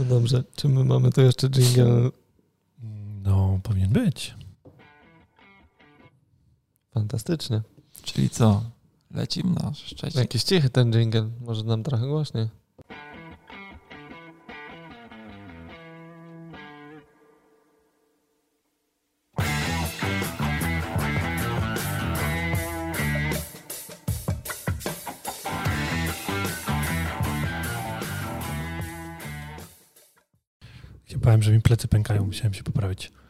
No dobrze, czy my mamy tu jeszcze jingle? No, powinien być. Fantastycznie. Czyli co? Lecimy na Szczecin. Jakiś cichy ten jingle, może nam trochę głośniej. Pękają, musiałem się poprawić.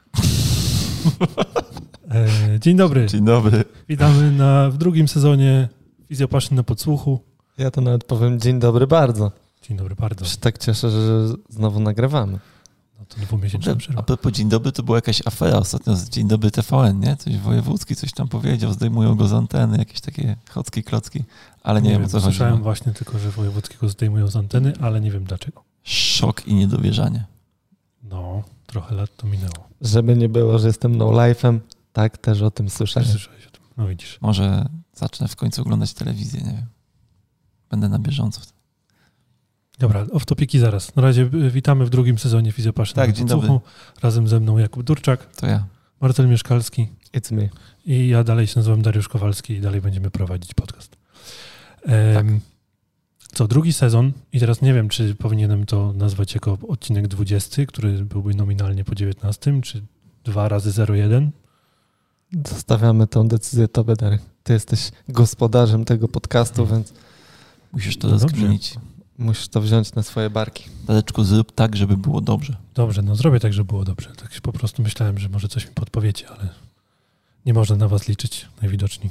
E, Dzień dobry. Dzień dobry. Witamy na, w drugim sezonie Fizjopaszyn na podsłuchu. Ja to nawet powiem dzień dobry bardzo. Dzień dobry bardzo. Się tak cieszę, że znowu nagrywamy. No to dwumiesięczna A przerwa. propos Dzień Dobry, to była jakaś afera ostatnio z Dzień Dobry TVN, nie? Coś wojewódzki coś tam powiedział, zdejmują go z anteny, jakieś takie chocki, klocki, ale nie, wiem o co chodzi. no. Słyszałem właśnie tylko, że wojewódzkiego zdejmują z anteny, ale nie wiem dlaczego. Szok i niedowierzanie. No, trochę lat to minęło. Żeby nie było, że jestem no life'em, tak też o tym Też słyszałem. słyszałeś o tym. No widzisz. Może zacznę w końcu oglądać telewizję, nie wiem. Będę na bieżąco. Dobra, off topiki zaraz. Na razie y, witamy w drugim sezonie Fizjopaszyn Tak, na dzień podsłuchu. Razem ze mną Jakub Durczak, To ja. Marcel Mieszkalski It's me. i ja dalej się nazywam Dariusz Kowalski i dalej będziemy prowadzić podcast. Em, Co, drugi sezon i teraz nie wiem, czy powinienem to nazwać jako odcinek 20, który byłby nominalnie po 19, czy 2 razy 01. Zostawiamy tą decyzję tobie, Darek. Ty jesteś gospodarzem tego podcastu, więc Musisz to No rozkminić. musisz to wziąć na swoje barki. Dareczku, zrób tak, żeby było dobrze. Dobrze, no zrobię tak, żeby było dobrze. Tak się po prostu myślałem, że może coś mi podpowiecie, ale nie można na was liczyć najwidoczniej.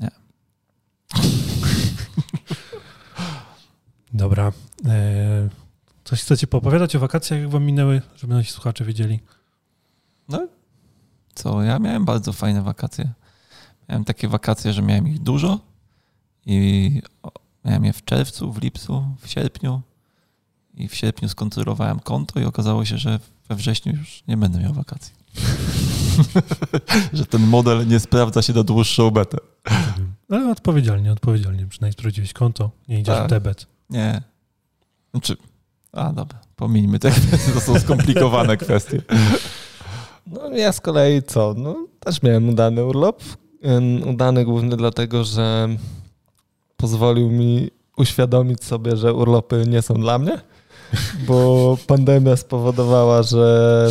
Nie. Dobra. E, coś chcecie poopowiadać o wakacjach, jak wam minęły, żeby nasi słuchacze wiedzieli? Co, ja miałem bardzo fajne wakacje. Miałem takie wakacje, że miałem ich dużo i miałem je w czerwcu, w lipcu, w sierpniu i w sierpniu skontrolowałem konto i okazało się, że we wrześniu już nie będę miał wakacji. że ten model nie sprawdza się na dłuższą metę. Ale odpowiedzialnie, odpowiedzialnie. Przynajmniej sprawdziłeś konto, nie idziesz Tak. w debet. Nie. Znaczy, a dobra, pomińmy te kwestie, to są skomplikowane kwestie. No ja z kolei co? No też miałem udany urlop. Udany głównie dlatego, że pozwolił mi uświadomić sobie, że urlopy nie są dla mnie, bo pandemia spowodowała, że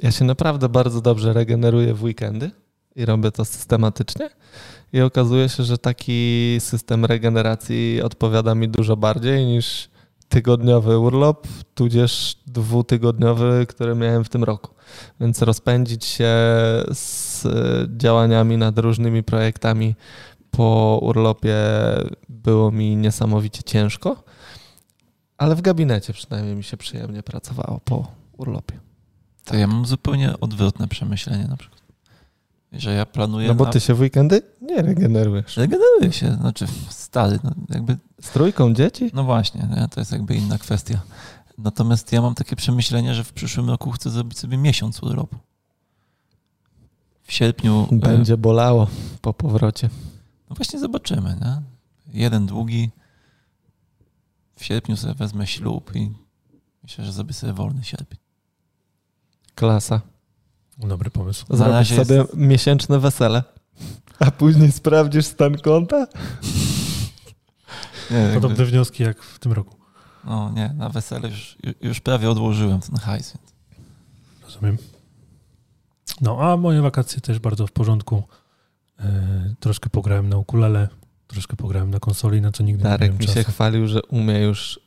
ja się naprawdę bardzo dobrze regeneruję w weekendy i robię to systematycznie. I okazuje się, że taki system regeneracji odpowiada mi dużo bardziej niż tygodniowy urlop, tudzież dwutygodniowy, który miałem w tym roku. Więc rozpędzić się z działaniami nad różnymi projektami po urlopie było mi niesamowicie ciężko, ale w gabinecie przynajmniej mi się przyjemnie pracowało po urlopie. To ja mam zupełnie odwrotne przemyślenie na przykład. Że ja planuję No bo na... ty się w weekendy nie regenerujesz. Regeneruję się, znaczy stary, no jakby, Z trójką dzieci? no właśnie, nie? to jest jakby inna kwestia. Natomiast ja mam takie przemyślenie, że w przyszłym roku chcę zrobić sobie miesiąc urlopu. W sierpniu... e, Będzie bolało po powrocie. No właśnie zobaczymy, nie? Jeden długi. W sierpniu sobie wezmę ślub i myślę, że zrobię sobie wolny sierpień. Klasa. Dobry pomysł. Razie sobie jest- miesięczne wesele. A później sprawdzisz stan konta? Nie, jakby, Podobne wnioski jak w tym roku. no nie, na wesele już, już prawie odłożyłem ten hajs. Więc Rozumiem. No, a moje wakacje też bardzo w porządku. E, troszkę pograłem na ukulele, troszkę pograłem na konsoli, na co nigdy nie Darek miałem mi czasu. się chwalił, że umie już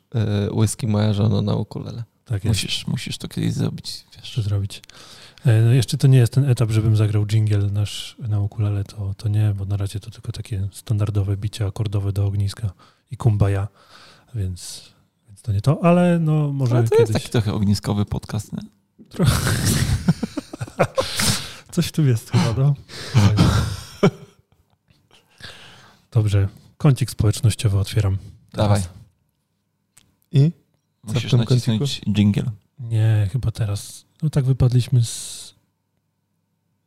y, whisky moja żona na ukulele. Tak jest, musisz, musisz to kiedyś zrobić. Wiesz. zrobić. E, no jeszcze to nie jest ten etap, żebym zagrał jingle nasz na ukulele, to, to nie, bo na razie to tylko takie standardowe bicie akordowe do ogniska i kumbaya, więc, więc to nie to, ale no może Ale to kiedyś... jest taki trochę ogniskowy podcast, nie? Coś w tym jest chyba, no. Dobrze, kącik społecznościowy otwieram. Dawaj, I? musisz tym nacisnąć jingle. Nie, chyba teraz. No tak wypadliśmy z.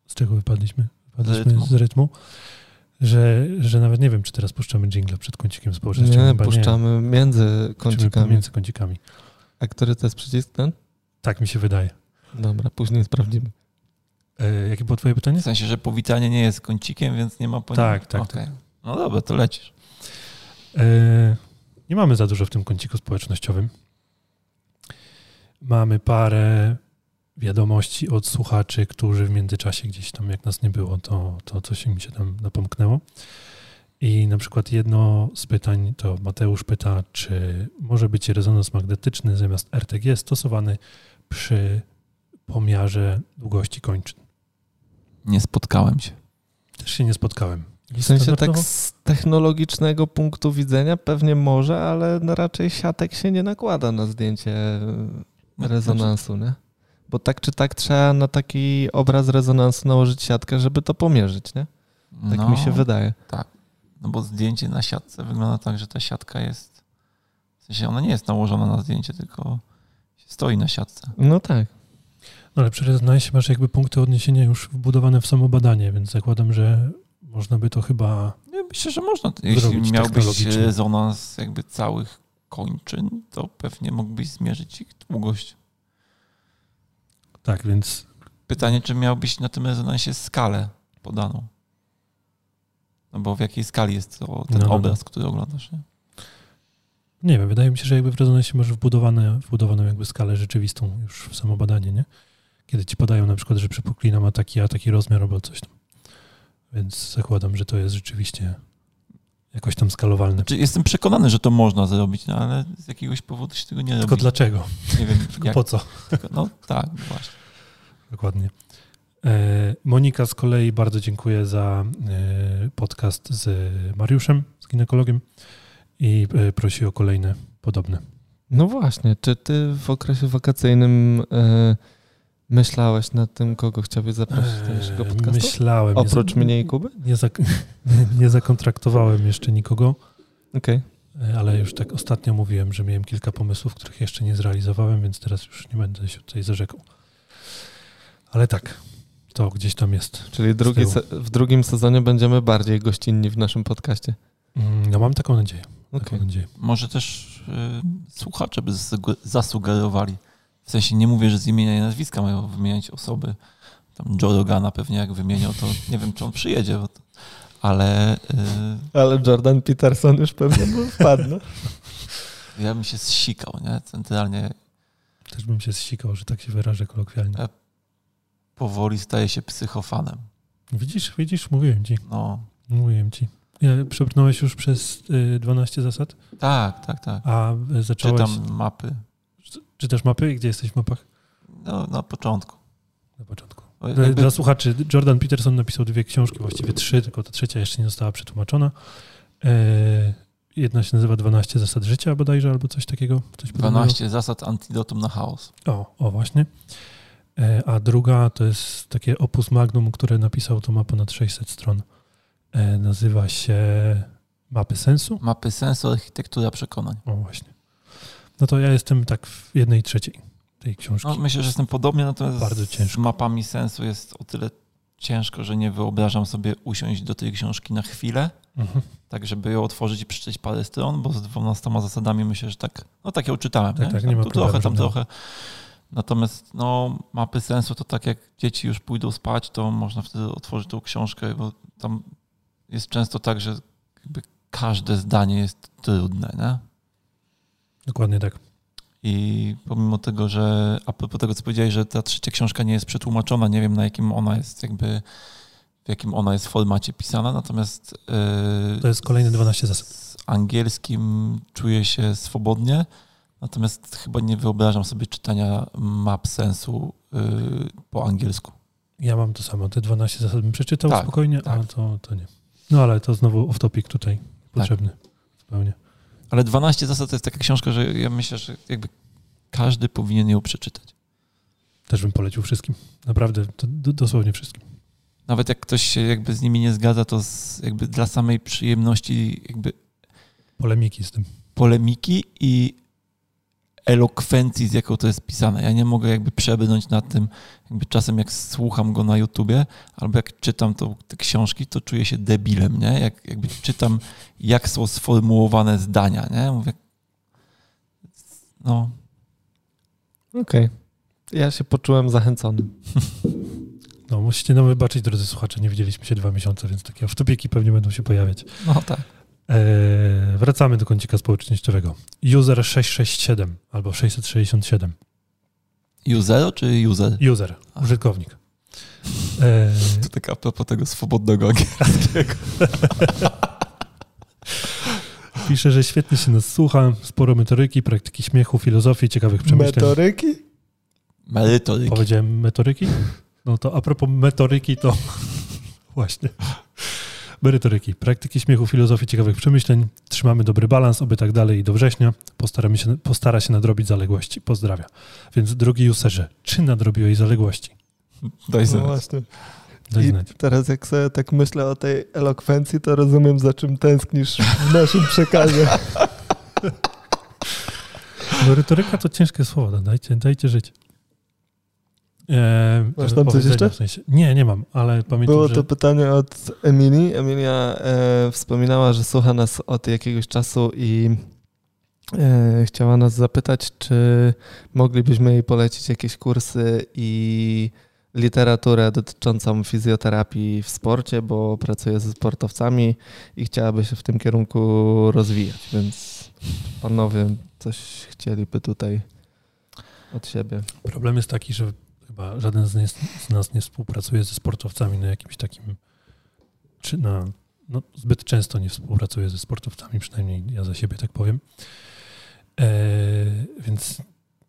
Z czego wypadliśmy? Wypadliśmy rytmu. z rytmu. Że, że nawet nie wiem, czy teraz puszczamy jingle przed kącikiem społecznościowym. Nie, Chyba puszczamy między Puszczamy kącikami. Między kącikami. A który to jest przycisk ten? Tak mi się wydaje. Dobra, później sprawdzimy. E, jakie było twoje pytanie? W sensie, że powitanie nie jest kącikiem, więc nie ma po Tak, tak, Okej. No dobra, to lecisz. E, nie mamy za dużo w tym kąciku społecznościowym. Mamy parę wiadomości od słuchaczy, którzy w międzyczasie gdzieś tam, jak nas nie było, to, to coś mi się tam napomknęło. I na przykład jedno z pytań to Mateusz pyta, czy może być rezonans magnetyczny zamiast RTG stosowany przy pomiarze długości kończyn. Nie spotkałem się. Też się nie spotkałem. W sensie tak z technologicznego punktu widzenia pewnie może, ale no raczej siatek się nie nakłada na zdjęcie No, rezonansu, nie? Bo tak czy tak trzeba na taki obraz rezonansu nałożyć siatkę, żeby to pomierzyć, nie? Tak no, mi się wydaje. No bo zdjęcie na siatce wygląda tak, że ta siatka jest. W sensie ona nie jest nałożona na zdjęcie, tylko się stoi na siatce. No tak. No ale przy rezonansie masz jakby punkty odniesienia już wbudowane w samo badanie, więc zakładam, że można by to chyba. Ja myślę, że można. Jeśli Zrobić miałbyś rezonans jakby całych kończyn, to pewnie mógłbyś zmierzyć ich długość. Tak, więc Pytanie, czy miałbyś na tym rezonansie skalę podaną? No bo w jakiej skali jest to ten No, no, no. obraz, który oglądasz? Nie? nie wiem, wydaje mi się, że jakby w rezonansie masz wbudowane, wbudowaną jakby skalę rzeczywistą już w samo badanie, nie? Kiedy ci podają na przykład, że przypuklina ma taki, a taki rozmiar albo coś tam. Więc zakładam, że to jest rzeczywiście jakoś tam skalowalne. Znaczy, jestem przekonany, że to można zrobić, no ale z jakiegoś powodu się tego nie Tylko robi. dlaczego? Nie wiem, Tylko jak, po co? tylko, no tak, właśnie. Dokładnie. E, Monika z kolei bardzo dziękuję za e, podcast z Mariuszem, z ginekologiem i e, prosi o kolejne podobne. No właśnie, czy ty w okresie wakacyjnym myślałeś nad tym, kogo chciałbyś zaprosić do naszego E, podcastu? Myślałem. nie Oprócz za- mnie i Kuby? Nie, zak- nie, nie zakontraktowałem jeszcze nikogo, Okej. e, ale już tak ostatnio mówiłem, że miałem kilka pomysłów, których jeszcze nie zrealizowałem, więc teraz już nie będę się tutaj zarzekał. Ale tak, to gdzieś tam jest. Czyli drugi w drugim sezonie będziemy bardziej gościnni w naszym podcaście. Mm, No mam taką nadzieję. Okej. Taką nadzieję. Może też y, słuchacze by zasuge- zasugerowali. W sensie nie mówię, że z imienia i nazwiska mają wymieniać osoby. Tam Joe Rogana pewnie jak wymieniał, to nie wiem, czy on przyjedzie, bo to, ale y, Ale Jordan Peterson już pewnie był wpadł. ja bym się zsikał, nie? Centralnie Też bym się zsikał, że tak się wyrażę kolokwialnie. E. powoli staje się psychofanem. Widzisz, widzisz, mówiłem ci. No, Mówiłem ci. Ja, przebrnąłeś już przez y, 12 zasad, tak, tak, tak. a y, zacząłeś... Czytam mapy. Czytasz mapy? Gdzie jesteś w mapach? No, na początku. Na początku. O, Dla- jakby- Dla słuchaczy, Jordan Peterson napisał dwie książki, właściwie trzy, tylko ta trzecia jeszcze nie została przetłumaczona. E, jedna się nazywa 12 zasad życia bodajże, albo coś takiego. Coś podobnego. 12 zasad antidotum na chaos. O, o właśnie. E, a druga to jest takie opus magnum, które napisał, to ma ponad 600 stron. E, nazywa się Mapy Sensu. Mapy sensu, architektura przekonań. O właśnie. No to ja jestem tak w jednej trzeciej tej książki. No, myślę, że jestem podobnie, natomiast Bardzo z ciężko. mapami sensu jest o tyle ciężko, że nie wyobrażam sobie usiąść do tej książki na chwilę, Mhm. tak żeby ją otworzyć i przeczytać parę stron, bo z 12 zasadami myślę, że tak, no tak ją czytałem. Tak, nie? tak, Tam nie ma tu problemu trochę, tam żadnego. trochę. Natomiast no, mapy sensu to tak jak dzieci już pójdą spać, to można wtedy otworzyć tą książkę, bo tam jest często tak, że jakby każde zdanie jest trudne, nie? Dokładnie tak. I pomimo tego, że a propos tego, co powiedziałeś, że ta trzecia książka nie jest przetłumaczona, nie wiem na jakim ona jest jakby, w jakim ona jest formacie pisana, natomiast yy, To jest kolejne 12 zasad. z angielskim czuję się swobodnie, natomiast chyba nie wyobrażam sobie czytania map sensu yy, po angielsku. Ja mam to samo. Te 12 zasad bym przeczytał Tak, spokojnie, a tak. to, to nie. No ale to znowu off topic tutaj potrzebny. Zupełnie. Ale 12 zasad to jest taka książka, że ja myślę, że jakby każdy powinien ją przeczytać. Też bym polecił wszystkim. Naprawdę, dosłownie wszystkim. Nawet jak ktoś się jakby z nimi nie zgadza, to z, jakby dla samej przyjemności jakby Polemiki z tym. polemiki i elokwencji, z jaką to jest pisane. Ja nie mogę jakby przebrnąć nad tym, jakby czasem jak słucham go na YouTubie, albo jak czytam to, te książki, to czuję się debilem, nie? Jak, jakby czytam, jak są sformułowane zdania, nie? Mówię, no, Okej. Ja się poczułem zachęcony. No, musicie nam wybaczyć, drodzy słuchacze, nie widzieliśmy się dwa miesiące, więc takie wtopiki pewnie będą się pojawiać. No tak. Eee, wracamy do kącika społecznościowego. User 667 albo 667. User czy user? User, użytkownik. Eee, To tak a propos tego swobodnego angielskiego. pisze, że świetnie się nas słucha, sporo metoryki, praktyki śmiechu, filozofii, ciekawych przemyśleń. Metoryki? Merytoryki. Powiedziałem metoryki? No to a propos metoryki, to właśnie. Merytoryki, praktyki śmiechu, filozofii, ciekawych przemyśleń. Trzymamy dobry balans, oby tak dalej i do września. Postaramy się, postara się nadrobić zaległości. Pozdrawia. Więc drogi userze, czy nadrobiłeś zaległości? Daj No znać. właśnie. Daj I znać. teraz jak sobie tak myślę o tej elokwencji, to rozumiem, za czym tęsknisz w naszym przekazie. Merytoryka to ciężkie słowo, no dajcie, dajcie żyć. Eee, Masz tam coś jeszcze? W sensie. Nie, nie mam, ale pamiętam, Było że... to pytanie od Emilii. Emilia e, wspominała, że słucha nas od jakiegoś czasu i e, chciała nas zapytać, czy moglibyśmy jej polecić jakieś kursy i literaturę dotyczącą fizjoterapii w sporcie, bo pracuje ze sportowcami i chciałaby się w tym kierunku rozwijać, więc panowie coś chcieliby tutaj od siebie. Problem jest taki, że chyba żaden z, z nas nie współpracuje ze sportowcami na jakimś takim, czy na, no, zbyt często nie współpracuje ze sportowcami, przynajmniej ja za siebie tak powiem. E, więc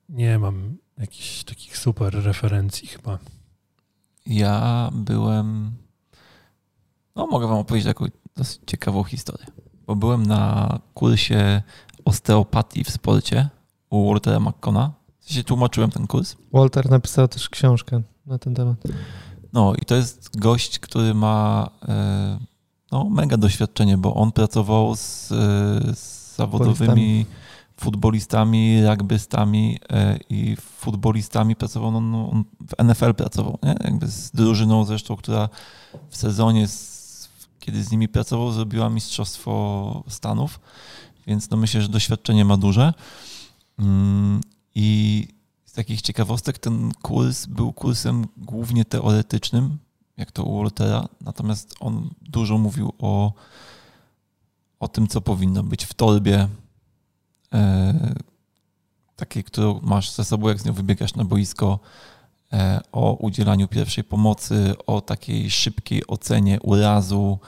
nie mam jakichś takich super referencji chyba. Ja byłem. No, mogę Wam opowiedzieć taką dosyć ciekawą historię. Bo byłem na kursie osteopatii w sporcie u Waltera McCona. Sensie tłumaczyłem ten kurs. Walter napisał też książkę na ten temat. No i to jest gość, który ma e, no, mega doświadczenie, bo on pracował z, e, z zawodowymi futbolistami, rugbystami e, i futbolistami pracował, no, no, on w NFL pracował, nie? jakby z drużyną zresztą, która w sezonie, z, kiedy z nimi pracował, zrobiła Mistrzostwo Stanów, więc no myślę, że doświadczenie ma duże. I z takich ciekawostek ten kurs był kursem głównie teoretycznym, jak to u Waltera, natomiast on dużo mówił o, o tym, co powinno być w torbie, e, takiej, którą masz ze sobą, jak z nią wybiegasz na boisko, e, o udzielaniu pierwszej pomocy, o takiej szybkiej ocenie urazu,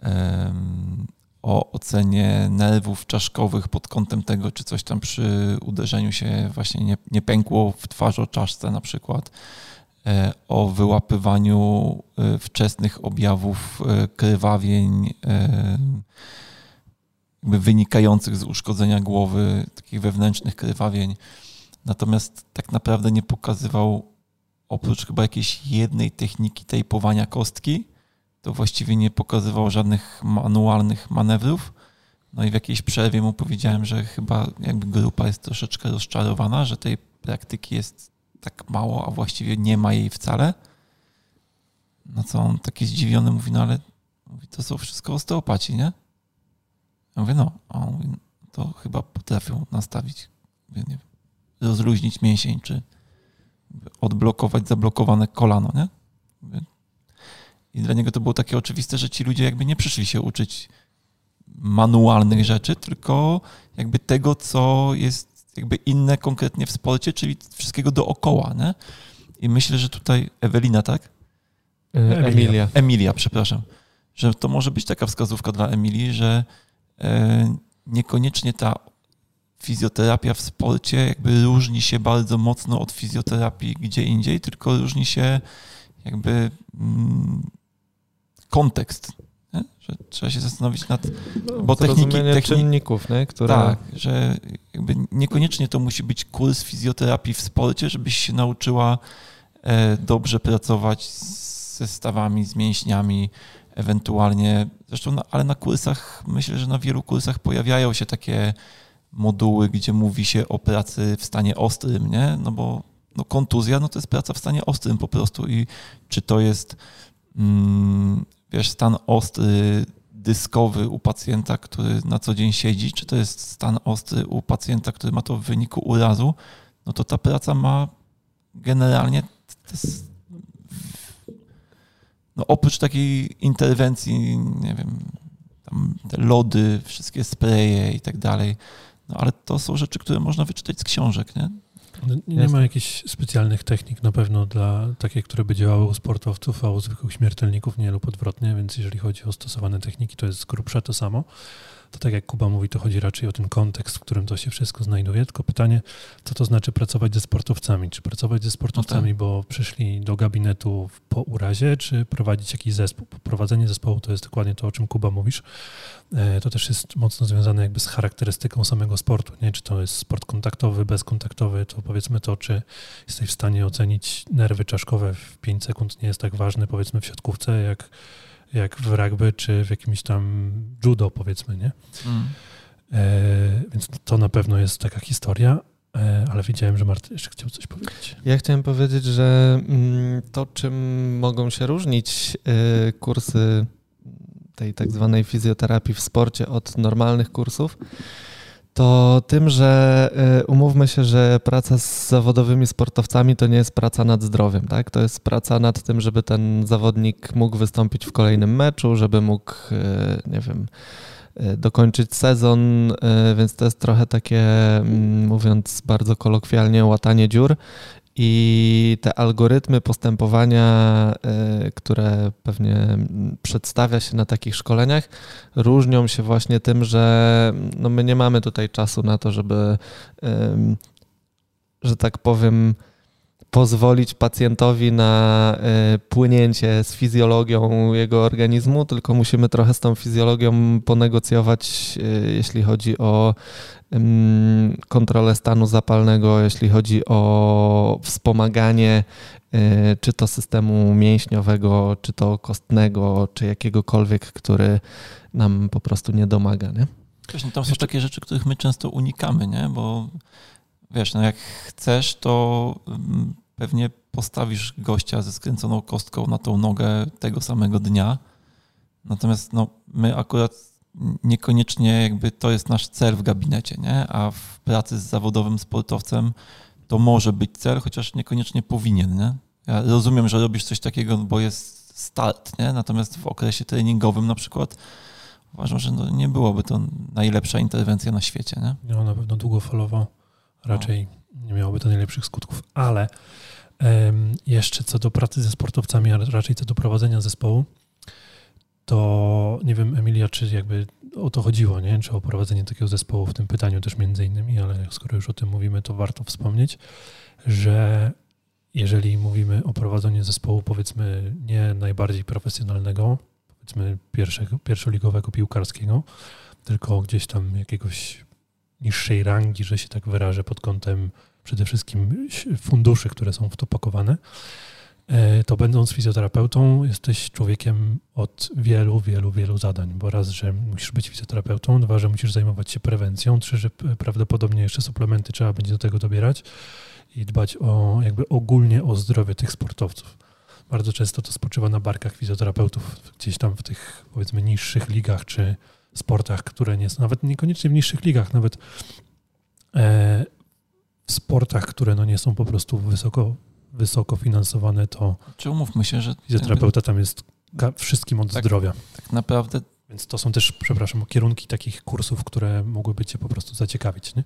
em, o ocenie nerwów czaszkowych pod kątem tego, czy coś tam przy uderzeniu się właśnie nie, nie pękło w twarz o czaszce na przykład, e, o wyłapywaniu e, wczesnych objawów e, krwawień wynikających z uszkodzenia głowy, takich wewnętrznych krwawień. Natomiast tak naprawdę nie pokazywał oprócz chyba jakiejś jednej techniki tejpowania kostki, to właściwie nie pokazywał żadnych manualnych manewrów. No i w jakiejś przerwie mu powiedziałem, że chyba jakby grupa jest troszeczkę rozczarowana, że tej praktyki jest tak mało, a właściwie nie ma jej wcale. No co on taki zdziwiony mówi, no ale to są wszystko osteopaci, nie? Ja mówię, no, a on mówi, to chyba potrafią nastawić, rozluźnić mięsień, czy odblokować zablokowane kolano, nie? I dla niego to było takie oczywiste, że ci ludzie jakby nie przyszli się uczyć manualnych rzeczy, tylko jakby tego, co jest jakby inne konkretnie w sporcie, czyli wszystkiego dookoła, nie? I myślę, że tutaj Ewelina, tak? E, Emilia. Emilia, przepraszam. Że to może być taka wskazówka dla Emilii, że e, niekoniecznie ta fizjoterapia w sporcie jakby różni się bardzo mocno od fizjoterapii gdzie indziej, tylko różni się jakby mm, kontekst. Nie? Że trzeba się zastanowić nad. Bo techniki- Zrozumienie techni- czynników, nie? które... Tak, że jakby niekoniecznie to musi być kurs fizjoterapii w sporcie, żebyś się nauczyła e, dobrze pracować z zestawami, z mięśniami, ewentualnie. Zresztą, na, ale na kursach, myślę, że na wielu kursach pojawiają się takie moduły, gdzie mówi się o pracy w stanie ostrym, nie? No bo no kontuzja, no to jest praca w stanie ostrym po prostu i czy to jest mm, wiesz, stan ostry, dyskowy u pacjenta, który na co dzień siedzi, czy to jest stan ostry u pacjenta, który ma to w wyniku urazu, no to ta praca ma generalnie no oprócz takiej interwencji, nie wiem, te lody, wszystkie spreje i tak dalej, no ale to są rzeczy, które można wyczytać z książek, nie? No, nie ma jakichś specjalnych technik na pewno dla takich, które by działały u sportowców, a u zwykłych śmiertelników nie lub odwrotnie, więc jeżeli chodzi o stosowane techniki, to jest z grubsza to samo to tak jak Kuba mówi, to chodzi raczej o ten kontekst, w którym to się wszystko znajduje. Tylko pytanie, co to znaczy pracować ze sportowcami? Czy pracować ze sportowcami, no tak. bo przyszli do gabinetu po urazie, czy prowadzić jakiś zespół? Prowadzenie zespołu to jest dokładnie to, o czym Kuba mówisz. E, to też jest mocno związane jakby z charakterystyką samego sportu. Nie? Czy to jest sport kontaktowy, bezkontaktowy, to powiedzmy to, czy jesteś w stanie ocenić nerwy czaszkowe w 5 sekund nie jest tak ważne, powiedzmy w siatkówce, jak jak w rugby czy w jakimś tam judo, powiedzmy, nie? Mm. E, więc to na pewno jest taka historia, e, ale widziałem, że Marty jeszcze chciał coś powiedzieć. Ja chciałem powiedzieć, że mm, to, czym mogą się różnić e, kursy tej tak zwanej fizjoterapii w sporcie od normalnych kursów, to tym, że y, umówmy się, że praca z zawodowymi sportowcami to nie jest praca nad zdrowiem, tak? To jest praca nad tym, żeby ten zawodnik mógł wystąpić w kolejnym meczu, żeby mógł, y, nie wiem, y, dokończyć sezon, więc to jest trochę takie, mm, mówiąc bardzo kolokwialnie, łatanie dziur i te algorytmy postępowania, y, które pewnie przedstawia się na takich szkoleniach, różnią się właśnie tym, że no my nie mamy tutaj czasu na to, żeby, że tak powiem, pozwolić pacjentowi na y, płynięcie z fizjologią jego organizmu, tylko musimy trochę z tą fizjologią ponegocjować, y, jeśli chodzi o kontrolę stanu zapalnego, jeśli chodzi o wspomaganie y, czy to systemu mięśniowego, czy to kostnego, czy jakiegokolwiek, który nam po prostu nie domaga. Nie? No tam są takie rzeczy, których my często unikamy, nie? bo wiesz, no jak chcesz, to pewnie postawisz gościa ze skręconą kostką na tą nogę tego samego dnia. Natomiast no, my akurat niekoniecznie jakby to jest nasz cel w gabinecie, nie? a w pracy z zawodowym sportowcem to może być cel, chociaż niekoniecznie powinien. Nie? Ja rozumiem, że robisz coś takiego, bo jest start, nie? natomiast w okresie treningowym na przykład uważam, że no nie byłoby to najlepsza interwencja na świecie. Nie? No, na pewno długofalowo raczej no. nie miałoby to najlepszych skutków, ale um, jeszcze co do pracy ze sportowcami, a raczej co do prowadzenia zespołu, to nie wiem, Emilia, czy jakby o to chodziło, nie? Czy o prowadzenie takiego zespołu w tym pytaniu też między innymi, ale skoro już o tym mówimy, to warto wspomnieć, że jeżeli mówimy o prowadzeniu zespołu, powiedzmy, nie najbardziej profesjonalnego, powiedzmy pierwszego, pierwszoligowego piłkarskiego, tylko gdzieś tam jakiegoś niższej rangi, że się tak wyrażę, pod kątem przede wszystkim funduszy, które są w to pakowane, to będąc fizjoterapeutą, jesteś człowiekiem od wielu, wielu, wielu zadań, bo raz, że musisz być fizjoterapeutą, dwa, że musisz zajmować się prewencją, trzy, że prawdopodobnie jeszcze suplementy trzeba będzie do tego dobierać i dbać o jakby ogólnie o zdrowie tych sportowców. Bardzo często to spoczywa na barkach fizjoterapeutów, gdzieś tam w tych powiedzmy niższych ligach czy sportach, które nie są, nawet niekoniecznie w niższych ligach, nawet e, w sportach, które no nie są po prostu wysoko wysoko finansowane, to Czy umówmy się, że fizjoterapeuta tam jest wszystkim od tak, zdrowia. Tak naprawdę. Więc to są też, przepraszam, kierunki takich kursów, które mogłyby cię po prostu zaciekawić, nie?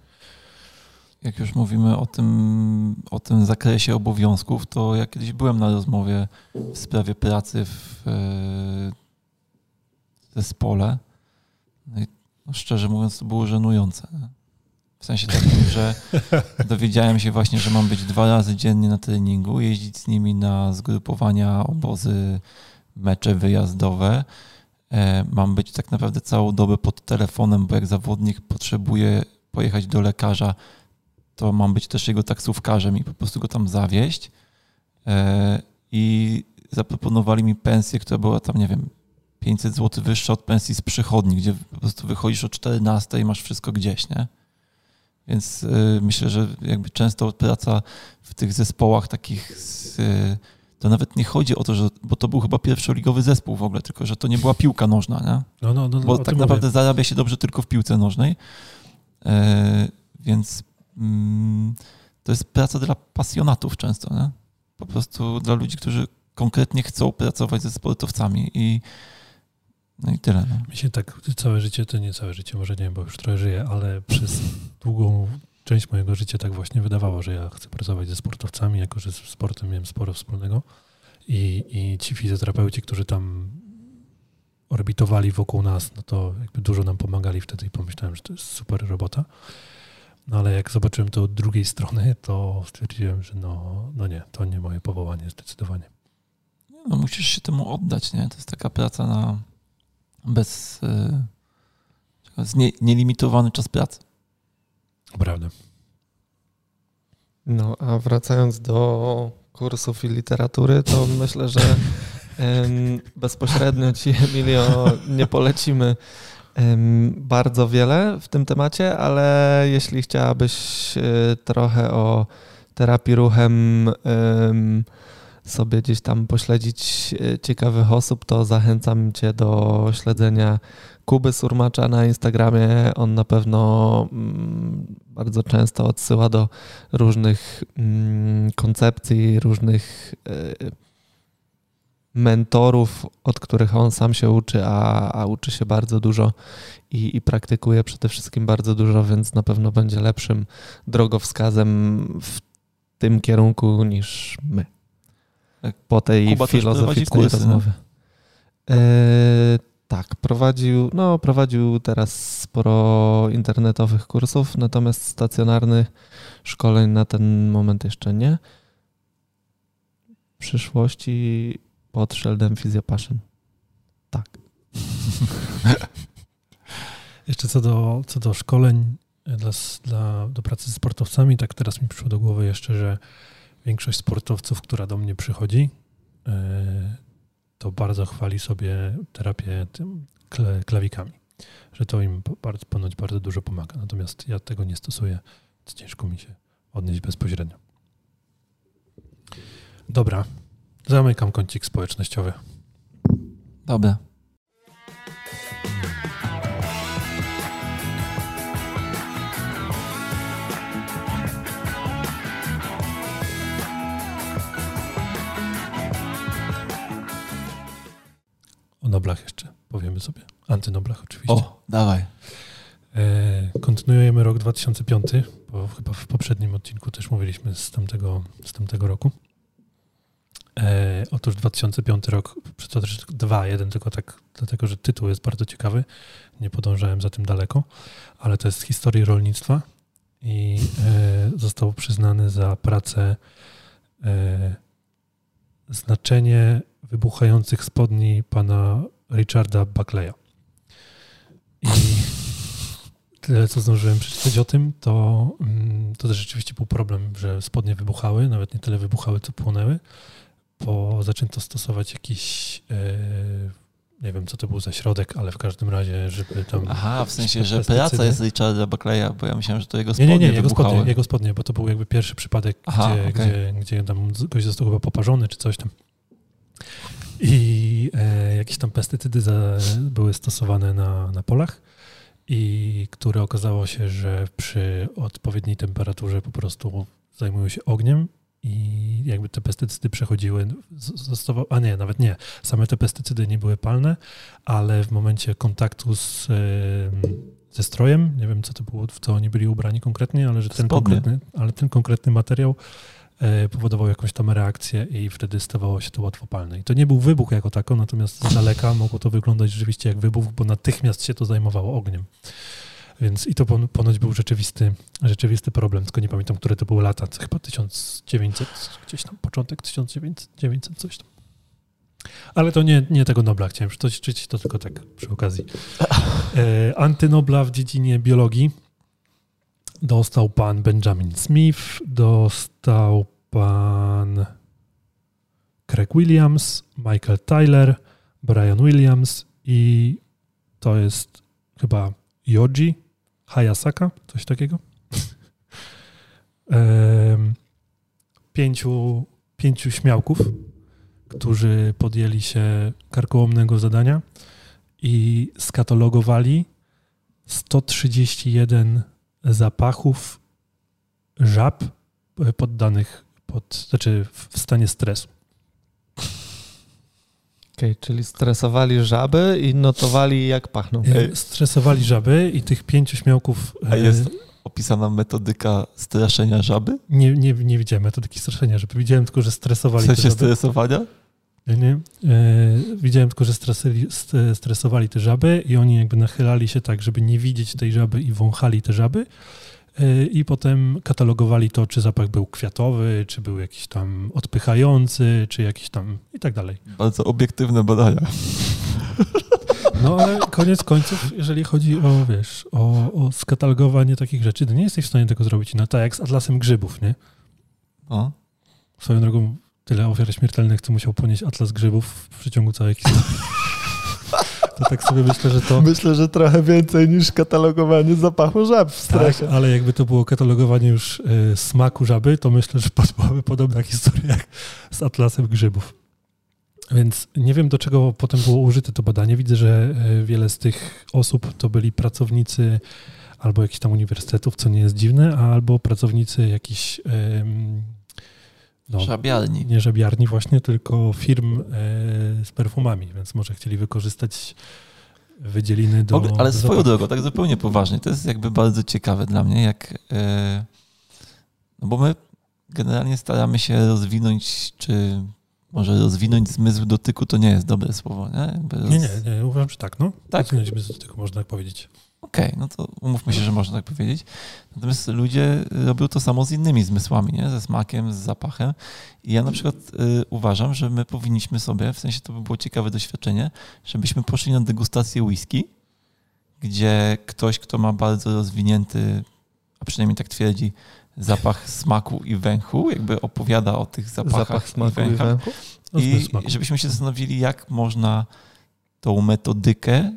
Jak już mówimy o tym, o tym zakresie obowiązków, to ja kiedyś byłem na rozmowie w sprawie pracy w e, zespole. No i no szczerze mówiąc, to było żenujące. W sensie takim, że dowiedziałem się właśnie, że mam być dwa razy dziennie na treningu, jeździć z nimi na zgrupowania, obozy, mecze wyjazdowe. E, mam być tak naprawdę całą dobę pod telefonem, bo jak zawodnik potrzebuje pojechać do lekarza, to mam być też jego taksówkarzem i po prostu go tam zawieźć. E, I zaproponowali mi pensję, która była tam, nie wiem, 500 zł wyższa od pensji z przychodni, gdzie po prostu wychodzisz o 14 i masz wszystko gdzieś, nie? Więc y, myślę, że jakby często praca w tych zespołach takich z, y, to nawet nie chodzi o to, że, bo to był chyba pierwszoligowy zespół w ogóle, tylko że to nie była piłka nożna, nie? No, no, no, bo tak naprawdę mówię. zarabia się dobrze tylko w piłce nożnej. E, więc mm, to jest praca dla pasjonatów często, nie? Po prostu dla ludzi, którzy konkretnie chcą pracować ze sportowcami i no i tyle. No. Mi się tak całe życie, to nie całe życie, może nie bo już trochę żyję, ale przez długą część mojego życia tak właśnie wydawało, że ja chcę pracować ze sportowcami, jako że z sportem miałem sporo wspólnego i, i ci fizjoterapeuci, którzy tam orbitowali wokół nas, no to jakby dużo nam pomagali wtedy i pomyślałem, że to jest super robota. No ale jak zobaczyłem to od drugiej strony, to stwierdziłem, że no, no nie, to nie moje powołanie zdecydowanie. No, musisz się temu oddać, nie? To jest taka praca na bez yy, nie, nielimitowany czas pracy. Prawda. No, a wracając do kursów i literatury, to myślę, że bezpośrednio ci, Emilio, nie polecimy bardzo wiele w tym temacie, ale jeśli chciałabyś e, trochę o terapii ruchem sobie gdzieś tam pośledzić e, ciekawych osób, to zachęcam Cię do śledzenia Kuby Surmacza na Instagramie. On na pewno mm, bardzo często odsyła do różnych mm, koncepcji, różnych e, mentorów, od których on sam się uczy, a, a uczy się bardzo dużo i, i, praktykuje przede wszystkim bardzo dużo, więc na pewno będzie lepszym drogowskazem w tym kierunku niż my. Po tej Kuba filozoficznej rozmowie. E, tak, prowadził, no, prowadził teraz sporo internetowych kursów, natomiast stacjonarnych szkoleń na ten moment jeszcze nie. W przyszłości pod szyldem Physiopassion. Tak. Jeszcze co do, co do szkoleń dla, dla, do pracy z sportowcami, tak teraz mi przyszło do głowy jeszcze, że większość sportowców, która do mnie przychodzi, e, to bardzo chwali sobie terapię tym klawikami, że to im bardzo, ponoć bardzo dużo pomaga. Natomiast ja tego nie stosuję, więc ciężko mi się odnieść bezpośrednio. Dobra, Zamykam kącik społecznościowy. Dobra. Noblach jeszcze powiemy sobie. Antynoblach oczywiście. O, dawaj. E, kontynuujemy rok 2005, bo chyba w poprzednim odcinku też mówiliśmy z tamtego, z tamtego roku. E, otóż 2005 rok, to też dwa, jeden tylko tak, dlatego że tytuł jest bardzo ciekawy. Nie podążałem za tym daleko, ale to jest z historii rolnictwa i e, został przyznany za pracę e, znaczenie wybuchających spodni pana Richarda Buckleya. I tyle, co zdążyłem przeczytać o tym, to, mm, to też rzeczywiście był problem, że spodnie wybuchały, nawet nie tyle wybuchały, co płonęły bo zaczęto stosować jakiś, e, nie wiem co to był za środek, ale w każdym razie, żeby tam... Aha, w sensie, że praca jest Richarda Buckleya, bo ja myślałem, że to jego spodnie Nie, nie, nie, jego spodnie, jego spodnie, bo to był jakby pierwszy przypadek, Aha, gdzie, okay. gdzie, gdzie tam gość został chyba poparzony czy coś tam. I e, jakieś tam pestycydy za, były stosowane na, na polach i które okazało się, że przy odpowiedniej temperaturze po prostu zajmują się ogniem i jakby te pestycydy przechodziły, zostawał, a nie, nawet nie, same te pestycydy nie były palne, ale w momencie kontaktu z, ze strojem, nie wiem co to było, w co oni byli ubrani konkretnie, ale że ten, konkretny, ale ten konkretny materiał e, powodował jakąś tam reakcję i wtedy stawało się to łatwopalne. I to nie był wybuch jako tako, natomiast z daleka mogło to wyglądać rzeczywiście jak wybuch, bo natychmiast się to zajmowało ogniem. Więc i to ponoć był rzeczywisty, rzeczywisty problem, tylko nie pamiętam, które to były lata, chyba 1900, gdzieś tam, początek 1900, coś tam. Ale to nie, nie tego Nobla chciałem przytoczyć, to tylko tak przy okazji. E, antynobla w dziedzinie biologii dostał pan Benjamin Smith, dostał pan Craig Williams, Michael Tyler, Brian Williams i to jest chyba Yoji Hayasaka, coś takiego. pięciu, pięciu śmiałków, którzy podjęli się karkołomnego zadania i skatalogowali 131 zapachów żab e, poddanych pod, znaczy w stanie stresu. Okej, czyli stresowali żaby i notowali jak pachną. E, Stresowali żaby i tych pięciu śmiałków... A e, jest opisana metodyka straszenia żaby? Nie, nie, nie widziałem metodyki straszenia żaby. Widziałem tylko, że W stresowali te sensie żaby. stresowania? Nie, nie. E, widziałem tylko, że stresowali te żaby i oni jakby nachylali się tak, żeby nie widzieć tej żaby i wąchali te żaby. E, I potem katalogowali to, czy zapach był kwiatowy, czy był jakiś tam odpychający, czy jakiś tam i tak dalej. Bardzo obiektywne badania. No ale koniec końców, jeżeli chodzi o, wiesz, o, o skatalogowanie takich rzeczy, to nie jesteś w stanie tego zrobić. No tak jak z atlasem grzybów, nie? No. Swoją drogą tyle ofiar śmiertelnych, co musiał ponieść atlas grzybów w przeciągu całej historii. To tak sobie myślę, że to... Myślę, że trochę więcej niż katalogowanie zapachu żab w Tak, stresie. ale jakby to było katalogowanie już y, smaku żaby, to myślę, że byłaby podobna historia jak z atlasem grzybów. Więc nie wiem, do czego potem było użyte to badanie. Widzę, że y, wiele z tych osób to byli pracownicy albo jakichś tam uniwersytetów, co nie jest dziwne, albo pracownicy jakichś ym, no, Żabiarni. nie żabiarni właśnie, tylko firm y, z perfumami, więc może chcieli wykorzystać wydzieliny do... ogóle, ale do swoją drogą, tak zupełnie poważnie, to jest jakby bardzo ciekawe dla mnie, jak. e, No bo my generalnie staramy się rozwinąć, czy może rozwinąć zmysł dotyku, to nie jest dobre słowo, nie? Roz... Nie, nie, nie, uważam, że tak, no. Tak? Rozwinąć bez tego można tak powiedzieć. Okej, no to umówmy się, że można tak powiedzieć. Natomiast ludzie robią to samo z innymi zmysłami, nie? Ze smakiem, z zapachem. I ja na przykład y, uważam, że my powinniśmy sobie, w sensie to by było ciekawe doświadczenie, żebyśmy poszli na degustację whisky, gdzie ktoś, kto ma bardzo rozwinięty, a przynajmniej tak twierdzi, zapach smaku i węchu, jakby opowiada o tych zapachach Zapach i smaku i węchach. węchu. No, I zmysł smaku. żebyśmy się zastanowili, jak można tą metodykę,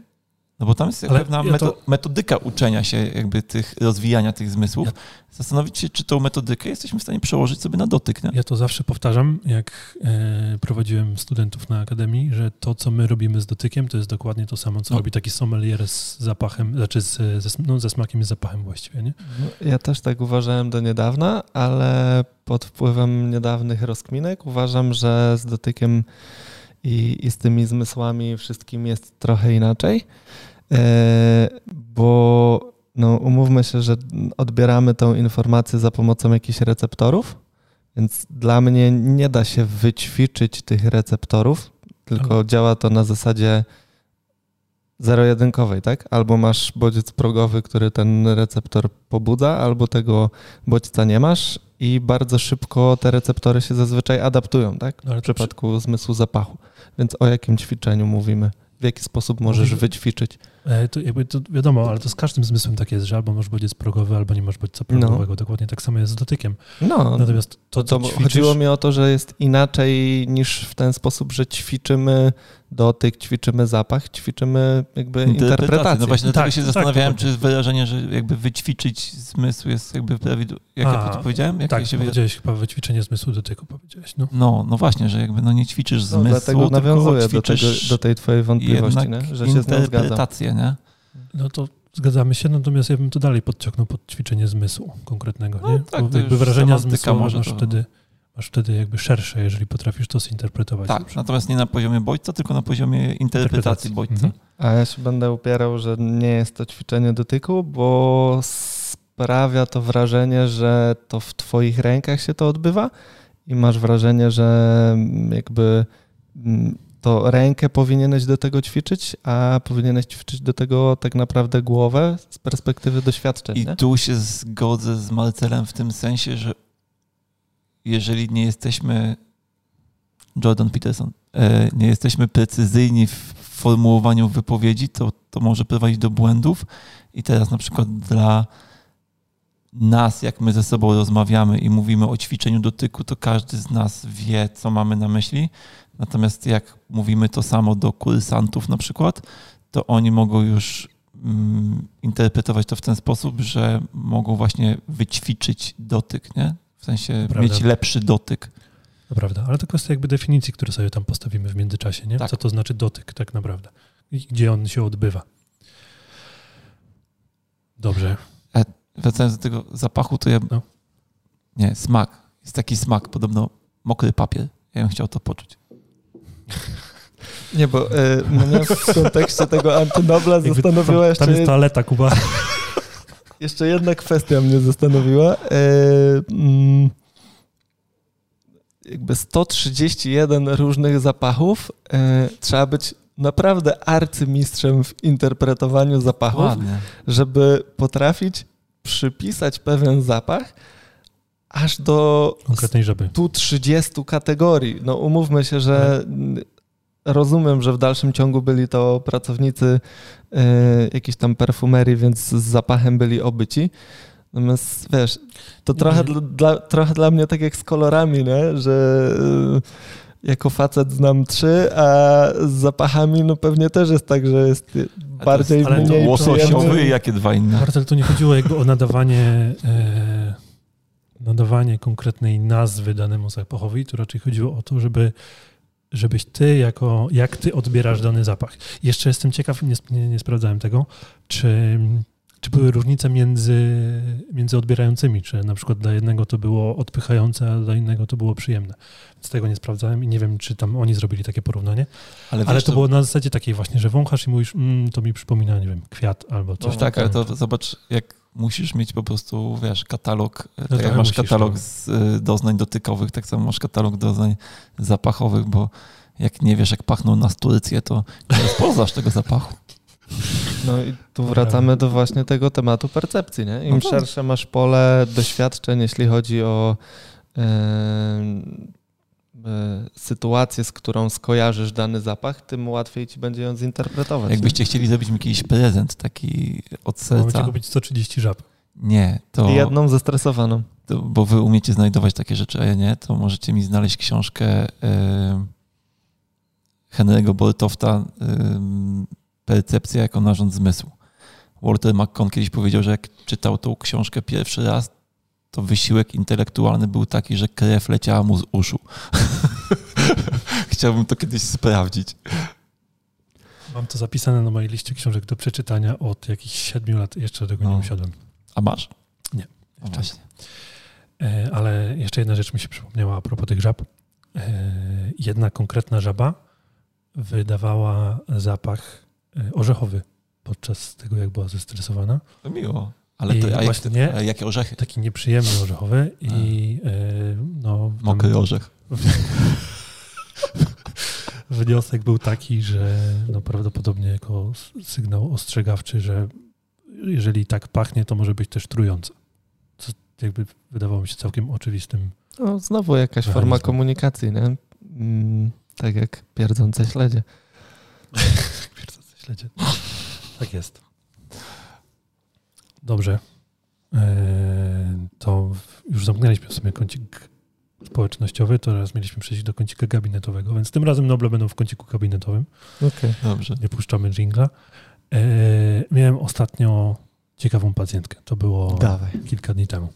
no bo tam jest Ale pewna ja to- metodyka uczenia się, jakby tych, rozwijania tych zmysłów, zastanowić się, czy tą metodykę jesteśmy w stanie przełożyć sobie na dotyk. Nie? Ja to zawsze powtarzam, jak e, prowadziłem studentów na akademii, że to, co my robimy z dotykiem, to jest dokładnie to samo, co No. robi taki sommelier z zapachem, znaczy z, ze, no, ze smakiem i zapachem właściwie, nie? No, Ja też tak uważałem do niedawna, ale pod wpływem niedawnych rozkminek uważam, że z dotykiem i, i z tymi zmysłami wszystkim jest trochę inaczej, e, bo no, umówmy się, że odbieramy tą informację za pomocą jakichś receptorów, więc dla mnie nie da się wyćwiczyć tych receptorów, tylko działa to na zasadzie zero-jedynkowej, tak? Albo masz bodziec progowy, który ten receptor pobudza, albo tego bodźca nie masz i bardzo szybko te receptory się zazwyczaj adaptują, tak? No, ale W przypadku zmysłu zapachu. Więc o jakim ćwiczeniu mówimy? W jaki sposób możesz wyćwiczyć? E, to jakby to wiadomo, ale to z każdym zmysłem tak jest, że albo masz bodziec progowy, albo nie masz bodźca progowego. Dokładnie tak samo jest z dotykiem. No, Natomiast to, to, ćwiczysz, chodziło mi o to, że jest inaczej niż w ten sposób, że ćwiczymy dotyk, ćwiczymy zapach, ćwiczymy jakby interpretację. No właśnie, dlatego Tak, się tak, zastanawiałem, dokładnie. czy wyrażenie, że jakby wyćwiczyć zmysł jest jakby prawidłowo. Jak ja A, to powiedziałem? Jak tak, ja się powiedziałeś chyba wyćwiczenie zmysłu dotyku, powiedziałeś, no. No, no właśnie, że jakby no nie ćwiczysz No, zmysłu, dlatego tylko nawiązuję do, tego, do tej twojej wątpliwości, nie? że się z nią zgadzam. Nie? No to zgadzamy się, natomiast ja bym to dalej podciągnął pod ćwiczenie zmysłu konkretnego, No nie? tak, Bo to jakby semantyka zmysłu może masz to- wtedy, masz wtedy jakby szersze, jeżeli potrafisz to zinterpretować. Tak, dobrze. natomiast nie na poziomie bodźca, tylko na poziomie interpretacji bodźca. Mhm. A ja się będę upierał, że nie jest to ćwiczenie dotyku, bo sprawia to wrażenie, że to w twoich rękach się to odbywa i masz wrażenie, że jakby mm, to rękę powinieneś do tego ćwiczyć, a powinieneś ćwiczyć do tego tak naprawdę głowę z perspektywy doświadczeń. I nie? tu się zgodzę z Marcelem w tym sensie, że jeżeli nie jesteśmy Jordan Peterson, e, nie jesteśmy precyzyjni w formułowaniu wypowiedzi, to, to może prowadzić do błędów. I teraz na przykład dla nas, jak my ze sobą rozmawiamy i mówimy o ćwiczeniu dotyku, to każdy z nas wie, co mamy na myśli. Natomiast jak mówimy to samo do kursantów na przykład, to oni mogą już mm, interpretować to w ten sposób, że mogą właśnie wyćwiczyć dotyk, nie? W sensie Prawda. mieć lepszy dotyk. To prawda, ale to kwestia jakby definicji, które sobie tam postawimy w międzyczasie, nie? Tak. Co to znaczy dotyk tak naprawdę i gdzie on się odbywa. Dobrze. Wracając do tego zapachu, to ja No. Nie, smak. Jest taki smak, podobno mokry papier. Ja bym chciał to poczuć. Nie, bo y, mnie w kontekście tego antynobla zastanowiła tam, jeszcze, tam jest toaleta, Kuba. jeszcze jedna kwestia mnie zastanowiła. Y, mm, jakby 131 różnych zapachów. Y, trzeba być naprawdę arcymistrzem w interpretowaniu zapachów, Ładnie. żeby potrafić przypisać pewien zapach aż do Konkretnej żaby. tu 30 kategorii. No umówmy się, że mm, rozumiem, że w dalszym ciągu byli to pracownicy y, jakiejś tam perfumerii, więc z zapachem byli obyci. Natomiast wiesz, to trochę, Nie. dla, trochę dla mnie tak jak z kolorami, nie? że y, jako facet znam trzy, a z zapachami no pewnie też jest tak, że jest bardziej ale to mniej Łososiowy i przyjemny. jakie dwa inne. Marcel, tu nie chodziło jakby o nadawanie, e, nadawanie konkretnej nazwy danemu zapachowi, tu raczej chodziło o to, żeby żebyś ty jako, jak ty odbierasz dany zapach. Jeszcze jestem ciekaw, nie, nie, nie sprawdzałem tego, czy, czy były różnice między, między odbierającymi, czy na przykład dla jednego to było odpychające, a dla innego to było przyjemne. Więc tego nie sprawdzałem i nie wiem, czy tam oni zrobili takie porównanie. Ale, Ale wiesz, to było na zasadzie takiej właśnie, że wąchasz i mówisz, mm, to mi przypomina, nie wiem, kwiat albo coś No tak, ale to zobacz, jak musisz mieć po prostu, wiesz, katalog, tak trochę jak masz katalog no. z y, doznań dotykowych, tak samo masz katalog doznań zapachowych, bo jak nie wiesz, jak pachną na sturycję, to nie rozpoznasz tego zapachu. No i tu wracamy do właśnie tego tematu percepcji, nie? Im No tak. szersze masz pole doświadczeń, jeśli chodzi o e, sytuację, z którą skojarzysz dany zapach, tym łatwiej ci będzie ją zinterpretować. Jakbyście chcieli zrobić mi jakiś prezent taki od serca, ci kupić 130 żab. nie, to, I jedną zestresowaną. to, bo wy umiecie znajdować takie rzeczy, a ja nie, to możecie mi znaleźć książkę y, Henry'ego Boltofta y, Percepcja jako narząd zmysłu. Walter McCon kiedyś powiedział, że jak czytał tą książkę pierwszy raz, to wysiłek intelektualny był taki, że krew leciała mu z uszu. Chciałbym to kiedyś sprawdzić. Mam to zapisane na mojej liście książek do przeczytania od jakichś 7 lat. Jeszcze do tego nie No. usiadłem. A masz? Nie. O, właśnie. E, ale jeszcze jedna rzecz mi się przypomniała a propos tych żab. E, jedna konkretna żaba wydawała zapach e, orzechowy podczas tego, jak była zestresowana. To miło. Ale I to, a jak, właśnie nie. a jakie orzechy? Taki nieprzyjemny orzechowy i no... Mokry orzech. Wniosek był taki, że no prawdopodobnie jako sygnał ostrzegawczy, że jeżeli tak pachnie, to może być też trujące. Co jakby wydawało mi się całkiem oczywistym. No, znowu jakaś forma Mechanizm. komunikacji, nie? Mm, tak jak pierdzące śledzie. Śledzie. Tak jest. Dobrze. Eee, To już zamknęliśmy sobie kącik społecznościowy, to teraz mieliśmy przejść do kącika gabinetowego, więc tym razem Noble będą w kąciku gabinetowym. Okej. Dobrze. Nie puszczamy jingla. Eee, Miałem ostatnio ciekawą pacjentkę. To było Dawaj. kilka dni temu.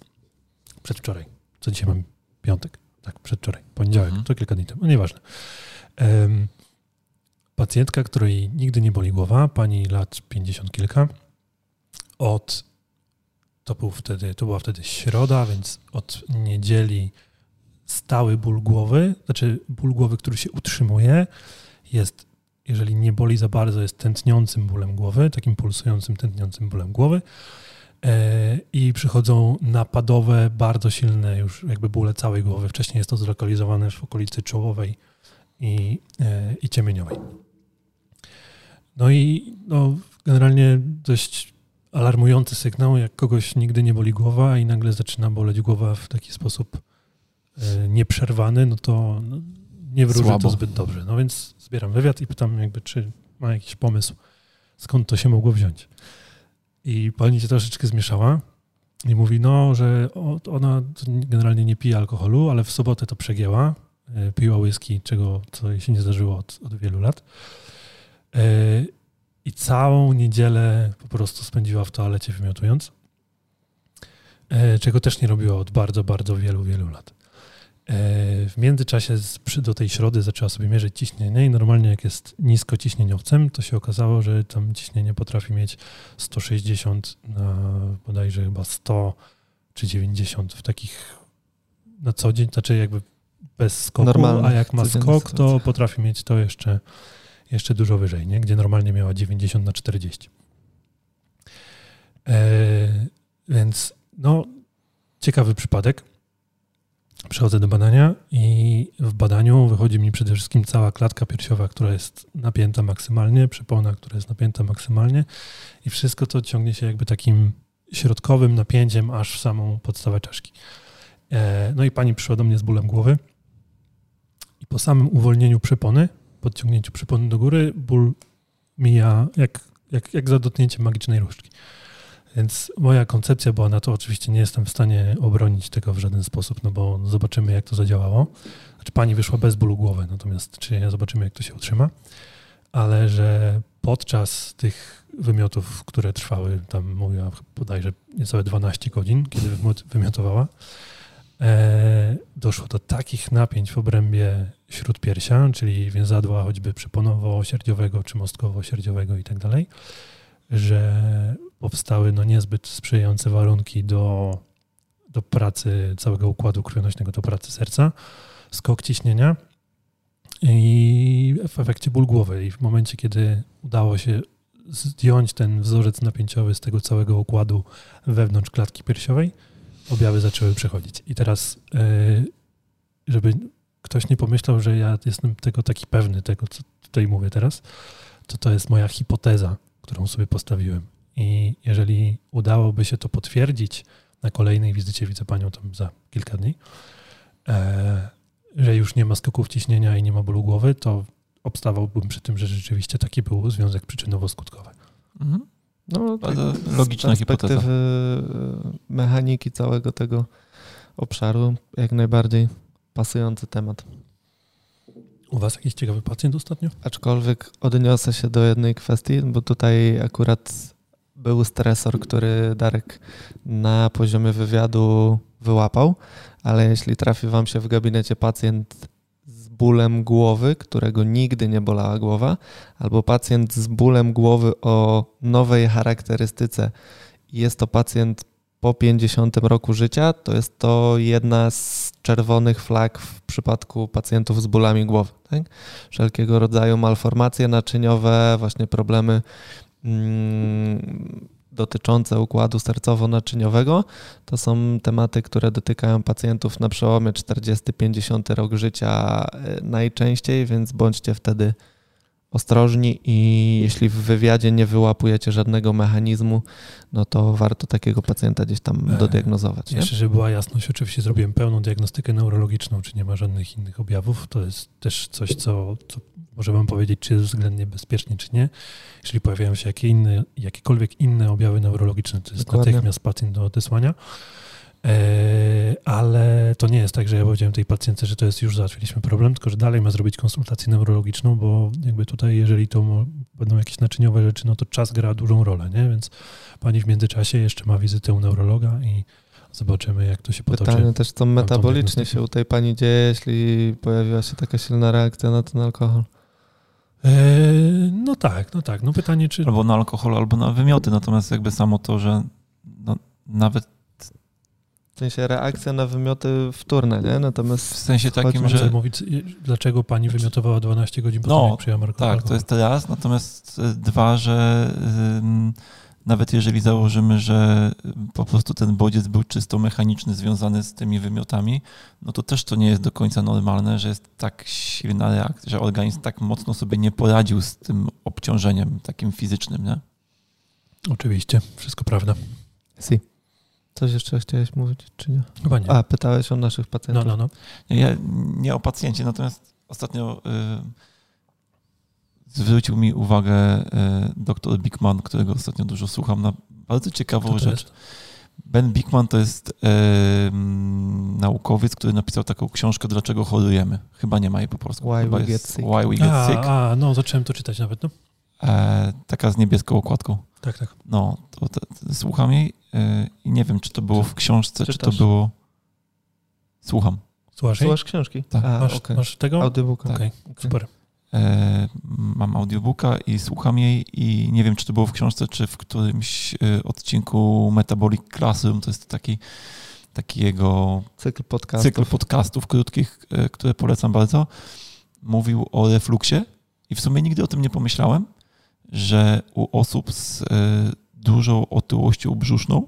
Przedwczoraj. Co dzisiaj mam? Piątek. Tak, przedwczoraj. Poniedziałek. Mhm. To kilka dni temu. No nieważne. Em, pacjentka, której nigdy nie boli głowa, pani lat 50 kilka. Od, to, był wtedy, to była wtedy środa, więc od niedzieli stały ból głowy, znaczy ból głowy, który się utrzymuje, jest, jeżeli nie boli za bardzo, jest tętniącym bólem głowy, takim pulsującym, tętniącym bólem głowy. E, I przychodzą napadowe, bardzo silne już jakby bóle całej głowy. Wcześniej jest to zlokalizowane w okolicy czołowej i, e, i ciemieniowej. No i no, generalnie dość alarmujący sygnał, jak kogoś nigdy nie boli głowa i nagle zaczyna boleć głowa w taki sposób nieprzerwany, no to nie wróży Słabo. to zbyt dobrze. No więc zbieram wywiad i pytam jakby, czy ma jakiś pomysł, skąd to się mogło wziąć. I pani się troszeczkę zmieszała i mówi, no, że ona generalnie nie pije alkoholu, ale w sobotę to przegięła. E, Piła whisky, czego co jej się nie zdarzyło od, od wielu lat. E, I całą niedzielę po prostu spędziła w toalecie wymiotując, czego też nie robiła od bardzo, bardzo wielu, wielu lat. E, W międzyczasie do tej środy zaczęła sobie mierzyć ciśnienie i normalnie jak jest nisko ciśnieniowcem, to się okazało, że tam ciśnienie potrafi mieć 160 na bodajże chyba 100 czy 90 w takich na co dzień, znaczy jakby bez skoku, Normalny, a jak ma skok, to potrafi mieć to jeszcze, jeszcze dużo wyżej, nie? gdzie normalnie miała 90 na 40. E, więc no, ciekawy przypadek. Przechodzę do badania i w badaniu wychodzi mi przede wszystkim cała klatka piersiowa, która jest napięta maksymalnie, przepona, która jest napięta maksymalnie i wszystko to ciągnie się jakby takim środkowym napięciem aż w samą podstawę czaszki. E, No i pani przyszła do mnie z bólem głowy i po samym uwolnieniu przepony, podciągnięciu przepony do góry, ból mija jak, jak, jak za dotknięciem magicznej różdżki. Więc moja koncepcja była na to, oczywiście nie jestem w stanie obronić tego w żaden sposób, no bo zobaczymy, jak to zadziałało. Znaczy, pani wyszła bez bólu głowy, natomiast czy zobaczymy, jak to się utrzyma. Ale że podczas tych wymiotów, które trwały, tam mówiła bodajże niecałe 12 godzin, kiedy wymiot- wymiotowała, e, doszło do takich napięć w obrębie śródpiersia, czyli więzadła choćby przeponowo-sierdziowego czy mostkowo-sierdziowego i tak dalej, że powstały no niezbyt sprzyjające warunki do, do pracy całego układu krwionośnego, do pracy serca, skok ciśnienia i w efekcie ból głowy. I w momencie, kiedy udało się zdjąć ten wzorzec napięciowy z tego całego układu wewnątrz klatki piersiowej, objawy zaczęły przechodzić. I teraz, yy, żeby ktoś nie pomyślał, że ja jestem tego taki pewny, tego co tutaj mówię teraz, to to jest moja hipoteza, którą sobie postawiłem. I jeżeli udałoby się to potwierdzić na kolejnej wizycie, widzę panią tam za kilka dni, e, że już nie ma skoków ciśnienia i nie ma bólu głowy, to obstawałbym przy tym, że rzeczywiście taki był związek przyczynowo-skutkowy. Mhm. No, tak, Bardzo z logiczna perspektywy hipoteza. e, mechaniki całego tego obszaru, jak najbardziej pasujący temat. U was jakiś ciekawy pacjent ostatnio? Aczkolwiek odniosę się do jednej kwestii, bo tutaj akurat był stresor, który Darek na poziomie wywiadu wyłapał, ale jeśli trafi wam się w gabinecie pacjent z bólem głowy, którego nigdy nie bolała głowa, albo pacjent z bólem głowy o nowej charakterystyce jest to pacjent po 50 roku życia, to jest to jedna z czerwonych flag w przypadku pacjentów z bólami głowy. Tak? Wszelkiego rodzaju malformacje naczyniowe, właśnie problemy dotyczące układu sercowo-naczyniowego, to są tematy, które dotykają pacjentów na przełomie 40-50 rok życia e, najczęściej, więc bądźcie wtedy ostrożni i jeśli w wywiadzie nie wyłapujecie żadnego mechanizmu, no to warto takiego pacjenta gdzieś tam E, dodiagnozować. Nie? Jeszcze, żeby była jasność, oczywiście zrobiłem pełną diagnostykę neurologiczną, czy nie ma żadnych innych objawów. To jest też coś, co, co może wam powiedzieć, czy jest względnie bezpiecznie, czy nie. Jeśli pojawiają się jakie inne, jakiekolwiek inne objawy neurologiczne, to jest Dokładnie. natychmiast pacjent do odesłania. E, ale to nie jest tak, że ja powiedziałem tej pacjentce, że to jest już załatwiliśmy problem, tylko że dalej ma zrobić konsultację neurologiczną, bo jakby tutaj, jeżeli to będą jakieś naczyniowe rzeczy, no to czas gra dużą rolę, nie? Więc pani w międzyczasie jeszcze ma wizytę u neurologa i zobaczymy, jak to się potoczy. Pytanie też, co metabolicznie się u tej pani dzieje, jeśli pojawiła się taka silna reakcja na ten alkohol. E, no tak, no tak. No pytanie, czy... Albo na alkohol, albo na wymioty. Natomiast jakby samo to, że no, nawet W sensie reakcja na wymioty wtórne, nie? w Natomiast sensie takim, że mówić, dlaczego pani wymiotowała 12 godzin po No, przyjęła alkohol? tak, to jest teraz. Natomiast y, dwa, że ym, nawet jeżeli założymy, że po prostu ten bodziec był czysto mechaniczny, związany z tymi wymiotami, no to też to nie jest do końca normalne, że jest tak silna reakcja, że organizm tak mocno sobie nie poradził z tym obciążeniem takim fizycznym, nie? Oczywiście, wszystko prawda. si. Coś jeszcze chciałeś mówić, czy nie? Chyba nie. A, pytałeś o naszych no, pacjentów. no, no. Nie, ja, nie o pacjencie, natomiast ostatnio y, zwrócił mi uwagę y, dr Bigman, którego ostatnio dużo słucham, na bardzo ciekawą rzecz. jest? Ben Bigman to jest y, mm, naukowiec, który napisał taką książkę Dlaczego chorujemy. Chyba nie ma jej po polsku. Why Chyba we get sick. Why we get A, sick. a, no, zacząłem to czytać nawet, no. E, taka z niebieską okładką. Tak, tak. No, to, to, to słucham jej i nie wiem, czy to było w książce, czy to Czytasz? było... Słucham. Słuchasz? Słuchasz książki? Tak. A, Masz, okej. masz tego? Audiobooka. Okej, super. E, mam audiobooka i słucham jej i nie wiem, czy to było w książce, czy w którymś e, odcinku Metabolic Classroom. To jest taki taki jego Cykl podcastów. cykl podcastów krótkich, e, które polecam bardzo. Mówił o refluksie i w sumie nigdy o tym nie pomyślałem, że u osób z e, dużą otyłością brzuszną,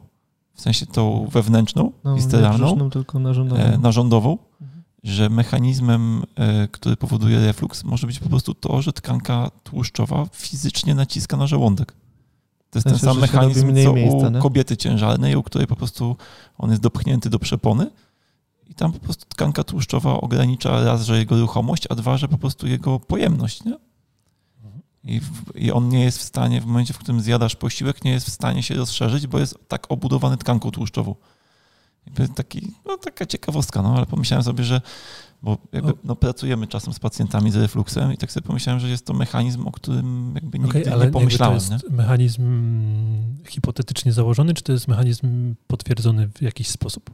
w sensie tą wewnętrzną, no, wisteralną, tylko narządową. e, narządową, Mhm. że mechanizmem, e, który powoduje refluks, może być po prostu to, że tkanka tłuszczowa fizycznie naciska na żołądek. To jest sensie, ten sam mechanizm, co miejsca, u nie? kobiety ciężarnej, u której po prostu on jest dopchnięty do przepony i tam po prostu tkanka tłuszczowa ogranicza raz, że jego ruchomość, a dwa, że po prostu jego pojemność, nie? I, w, I on nie jest w stanie, w momencie, w którym zjadasz posiłek, nie jest w stanie się rozszerzyć, bo jest tak obudowany tkanką tłuszczową. Jakby taki, no taka ciekawostka, no ale pomyślałem sobie, że bo jakby, no, pracujemy czasem z pacjentami z refluksem i tak sobie pomyślałem, że jest to mechanizm, o którym jakby nigdy Okej, ale nie pomyślałem. to nie? jest mechanizm mm, hipotetycznie założony, czy to jest mechanizm potwierdzony w jakiś sposób?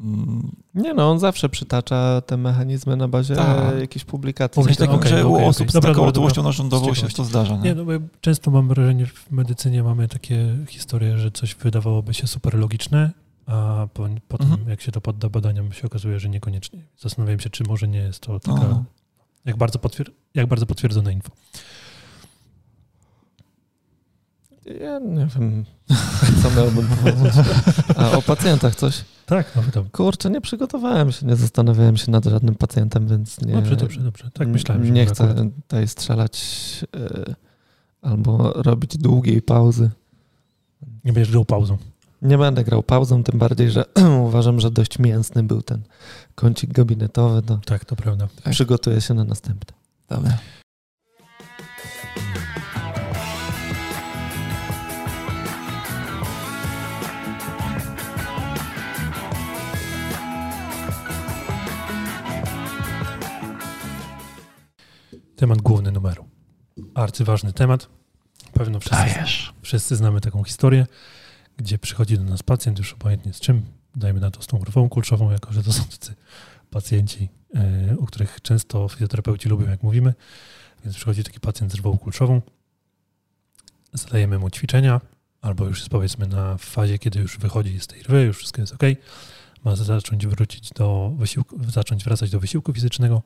Mm, Nie no, on zawsze przytacza te mechanizmy na bazie Tak. jakiejś publikacji. Okej, takim, okej, że u osób okej. z Dobra, taką otyłością narządową się to zdarza. Nie? Nie, no bo ja często mam wrażenie, w medycynie mamy takie historie, że coś wydawałoby się super logiczne, a po, potem Mhm. jak się to podda badaniom, się okazuje, że niekoniecznie. Zastanawiam się, czy może nie jest to taka, No. jak, bardzo potwier- jak bardzo potwierdzone info. Ja nie wiem, co miałbym powiedzieć. A o pacjentach coś? Tak, no tam. Kurczę, nie przygotowałem się, nie zastanawiałem się nad żadnym pacjentem, więc nie... Dobrze, dobrze, dobrze. Tak myślałem. Nie chcę akurat- tutaj strzelać y, albo robić długiej pauzy. Nie będziesz grał pauzą. Nie będę grał pauzą, tym bardziej, że uważam, że dość mięsny był ten kącik gabinetowy. No, Tak, to prawda. Tak. Przygotuję się na następny. Dobra. Temat główny numeru. Arcyważny temat. Pewno wszyscy, wszyscy znamy taką historię, gdzie przychodzi do nas pacjent, już obojętnie z czym, dajmy na to z tą rwą kulczową, jako że to są tacy pacjenci, yy, u których często fizjoterapeuci lubią, jak mówimy. Więc przychodzi taki pacjent z rwą kulczową, zadajemy mu ćwiczenia, albo już jest powiedzmy na fazie, kiedy już wychodzi z tej rwy, już wszystko jest ok, ma zacząć wrócić do wysiłku, zacząć wracać do wysiłku fizycznego,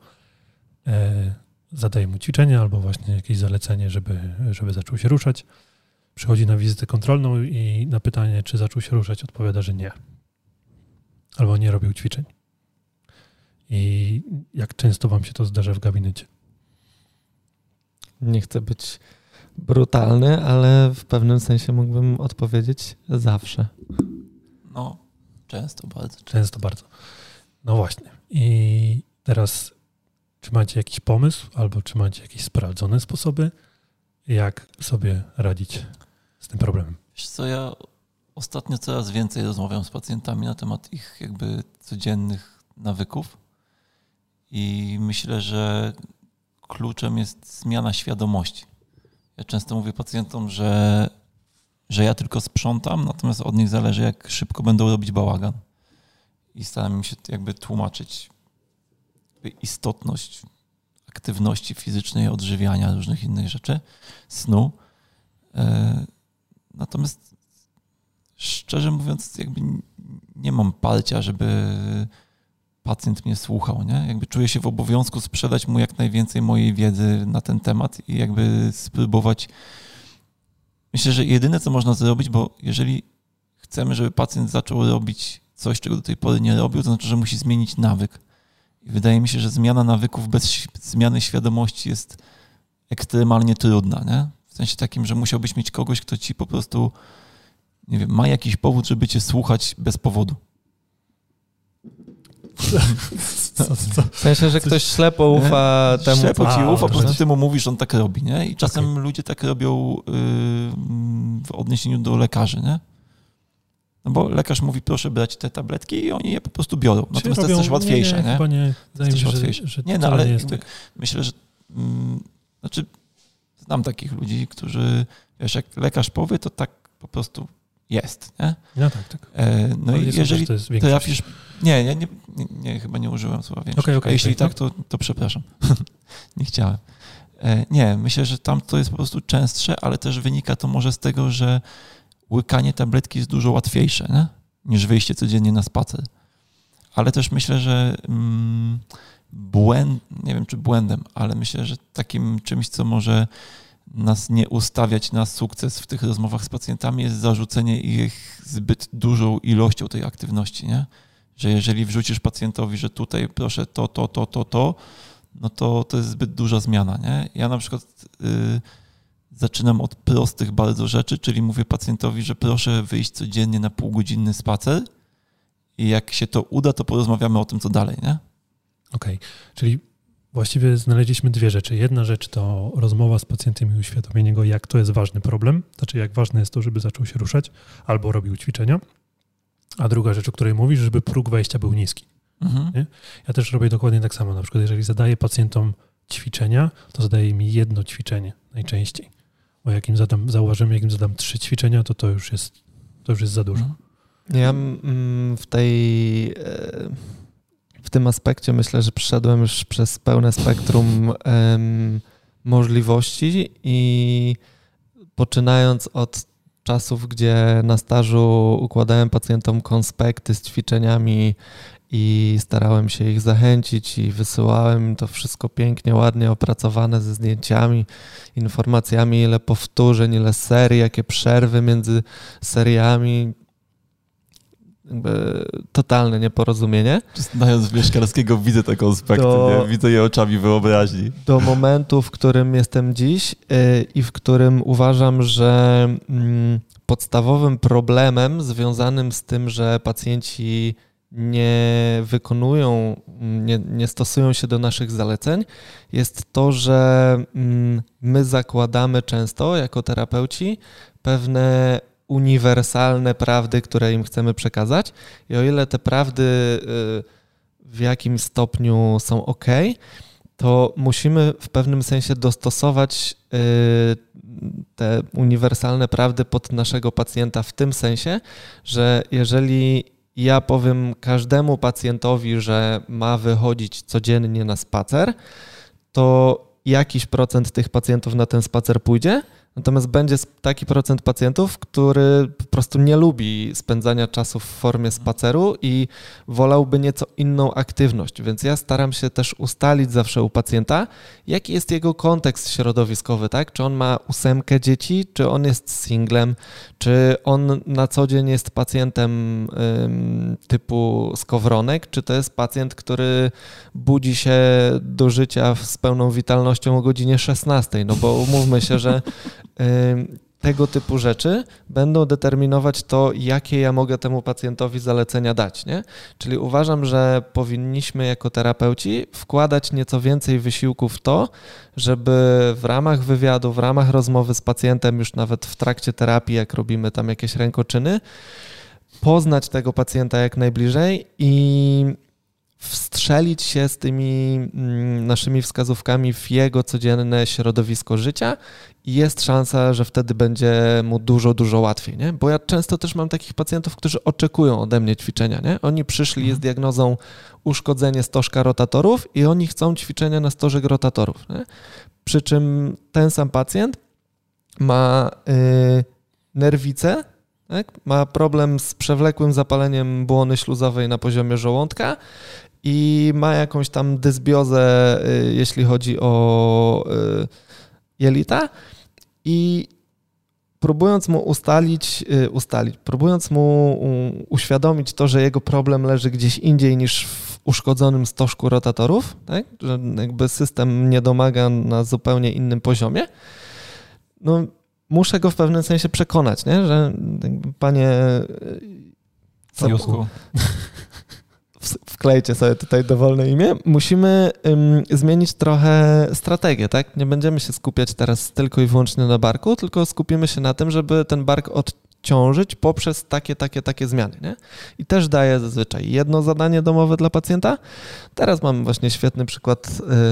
e, zadaje mu ćwiczenie albo właśnie jakieś zalecenie, żeby, żeby zaczął się ruszać. Przychodzi na wizytę kontrolną i na pytanie, czy zaczął się ruszać, odpowiada, że nie. Albo nie robił ćwiczeń. I jak często wam się to zdarza w gabinecie? Nie chcę być brutalny, ale w pewnym sensie mógłbym odpowiedzieć zawsze. No, często bardzo. Często bardzo. No właśnie. I teraz, czy macie jakiś pomysł, albo czy macie jakieś sprawdzone sposoby, jak sobie radzić z tym problemem? Wiesz co, ja ostatnio coraz więcej rozmawiam z pacjentami na temat ich jakby codziennych nawyków i myślę, że kluczem jest zmiana świadomości. Ja często mówię pacjentom, że, że ja tylko sprzątam, natomiast od nich zależy, jak szybko będą robić bałagan. I staram się jakby tłumaczyć istotność aktywności fizycznej, odżywiania, różnych innych rzeczy, snu. E, Natomiast szczerze mówiąc, jakby nie mam parcia, żeby pacjent mnie słuchał, nie? Jakby czuję się w obowiązku sprzedać mu jak najwięcej mojej wiedzy na ten temat i jakby spróbować. Myślę, że jedyne, co można zrobić, bo jeżeli chcemy, żeby pacjent zaczął robić coś, czego do tej pory nie robił, to znaczy, że musi zmienić nawyk. I wydaje mi się, że zmiana nawyków bez zmiany świadomości jest ekstremalnie trudna, nie? W sensie takim, że musiałbyś mieć kogoś, kto ci po prostu, nie wiem, ma jakiś powód, żeby cię słuchać bez powodu. Co, co? W sensie, że ktoś ślepo ufa temu, Ślepo ci A, ufa, po prostu ty mu mówisz, on tak robi, nie? I czasem ludzie tak robią yy, w odniesieniu do lekarzy, nie? No bo lekarz mówi, proszę brać te tabletki i oni je po prostu biorą. Czy Natomiast to jest robią- też łatwiejsze, nie? nie? Chyba nie. Wydaje mi też się, że, łatwiejsze. że Nie, no ale nie jest tak. Myślę, że mm, znaczy znam takich ludzi, którzy, wiesz, jak lekarz powie, to tak po prostu jest, nie? No tak, tak. E, no i nie jeżeli że to jest trafisz... Nie, ja nie, nie, nie, chyba nie użyłem słowa większość. Okej, okej, A jeśli tak, to, to przepraszam. nie chciałem. E, nie, myślę, że tam to jest po prostu częstsze, ale też wynika to może z tego, że łykanie tabletki jest dużo łatwiejsze, nie? niż wyjście codziennie na spacer. Ale też myślę, że mm, błęd, nie wiem czy błędem, ale myślę, że takim czymś, co może nas nie ustawiać na sukces w tych rozmowach z pacjentami, jest zarzucenie ich zbyt dużą ilością tej aktywności, nie? Że jeżeli wrzucisz pacjentowi, że tutaj proszę to, to, to, to, to, no to to jest zbyt duża zmiana, nie? Ja na przykład y, zaczynam od prostych bardzo rzeczy, czyli mówię pacjentowi, że proszę wyjść codziennie na półgodzinny spacer i jak się to uda, to porozmawiamy o tym, co dalej, nie? Okej, okay. czyli właściwie znaleźliśmy dwie rzeczy. Jedna rzecz to rozmowa z pacjentem i uświadomienie go, jak to jest ważny problem, znaczy jak ważne jest to, żeby zaczął się ruszać albo robił ćwiczenia. A druga rzecz, o której mówisz, żeby próg wejścia był niski. Mhm. Ja też robię dokładnie tak samo. Na przykład, jeżeli zadaję pacjentom ćwiczenia, to zadaję mi jedno ćwiczenie najczęściej. Bo jak im zadam, zauważymy, jak im zadam trzy ćwiczenia, to to już jest, to już jest za dużo. Mhm. Ja mm, w tej e, w tym aspekcie myślę, że przeszedłem już przez pełne spektrum um, możliwości i poczynając od czasów, gdzie na stażu układałem pacjentom konspekty z ćwiczeniami i starałem się ich zachęcić i wysyłałem to wszystko pięknie, ładnie opracowane ze zdjęciami, informacjami, ile powtórzeń, ile serii, jakie przerwy między seriami jakby totalne nieporozumienie. Znając Mieszkarskiego widzę taką aspekt, do, widzę je oczami wyobraźni. Do momentu, w którym jestem dziś yy, i w którym uważam, że yy, podstawowym problemem związanym z tym, że pacjenci nie wykonują, nie, nie, stosują się do naszych zaleceń, jest to, że mm, my zakładamy często jako terapeuci pewne uniwersalne prawdy, które im chcemy przekazać. I o ile te prawdy y, w jakimś stopniu są ok, to musimy w pewnym sensie dostosować y, te uniwersalne prawdy pod naszego pacjenta w tym sensie, że jeżeli ja powiem każdemu pacjentowi, że ma wychodzić codziennie na spacer, to jakiś procent tych pacjentów na ten spacer pójdzie, Natomiast będzie taki procent pacjentów, który po prostu nie lubi spędzania czasu w formie spaceru i wolałby nieco inną aktywność. Więc ja staram się też ustalić zawsze u pacjenta, jaki jest jego kontekst środowiskowy, tak? Czy on ma ósemkę dzieci, czy on jest singlem, czy on na co dzień jest pacjentem ym, typu skowronek, czy to jest pacjent, który budzi się do życia z pełną witalnością o godzinie 16. No bo umówmy się, że tego typu rzeczy będą determinować to, jakie ja mogę temu pacjentowi zalecenia dać. Nie? Czyli uważam, że powinniśmy jako terapeuci wkładać nieco więcej wysiłku w to, żeby w ramach wywiadu, w ramach rozmowy z pacjentem, już nawet w trakcie terapii, jak robimy tam jakieś rękoczyny, poznać tego pacjenta jak najbliżej i wstrzelić się z tymi mm, naszymi wskazówkami w jego codzienne środowisko życia jest szansa, że wtedy będzie mu dużo, dużo łatwiej, nie? Bo ja często też mam takich pacjentów, którzy oczekują ode mnie ćwiczenia, nie? Oni przyszli z mhm. diagnozą uszkodzenie stożka rotatorów i oni chcą ćwiczenia na stożek rotatorów, nie? Przy czym ten sam pacjent ma yy, nerwicę, tak? ma problem z przewlekłym zapaleniem błony śluzowej na poziomie żołądka i ma jakąś tam dysbiozę, y, jeśli chodzi o y, jelita i próbując mu ustalić, y, ustalić, próbując mu uświadomić to, że jego problem leży gdzieś indziej niż w uszkodzonym stożku rotatorów, tak? że jakby system nie domaga na zupełnie innym poziomie, no muszę go w pewnym sensie przekonać, nie? że panie... Co, wklejcie sobie tutaj dowolne imię, musimy ym, zmienić trochę strategię, tak? Nie będziemy się skupiać teraz tylko i wyłącznie na barku, tylko skupimy się na tym, żeby ten bark odciążyć poprzez takie, takie, takie zmiany, nie? I też daję zazwyczaj jedno zadanie domowe dla pacjenta. Teraz mam właśnie świetny przykład,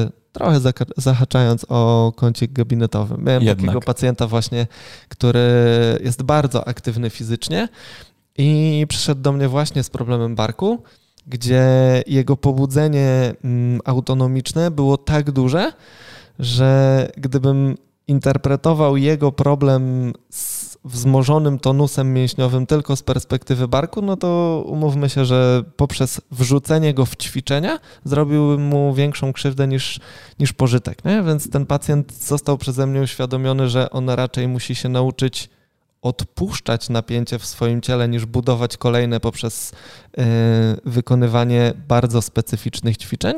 y, trochę zahaczając o kącik gabinetowy. Miałem Jednak. takiego pacjenta właśnie, który jest bardzo aktywny fizycznie i przyszedł do mnie właśnie z problemem barku gdzie jego pobudzenie mm, autonomiczne było tak duże, że gdybym interpretował jego problem z wzmożonym tonusem mięśniowym tylko z perspektywy barku, no to umówmy się, że poprzez wrzucenie go w ćwiczenia zrobiłbym mu większą krzywdę niż, niż pożytek. Nie? Więc ten pacjent został przeze mnie uświadomiony, że on raczej musi się nauczyć odpuszczać napięcie w swoim ciele niż budować kolejne poprzez yy, wykonywanie bardzo specyficznych ćwiczeń,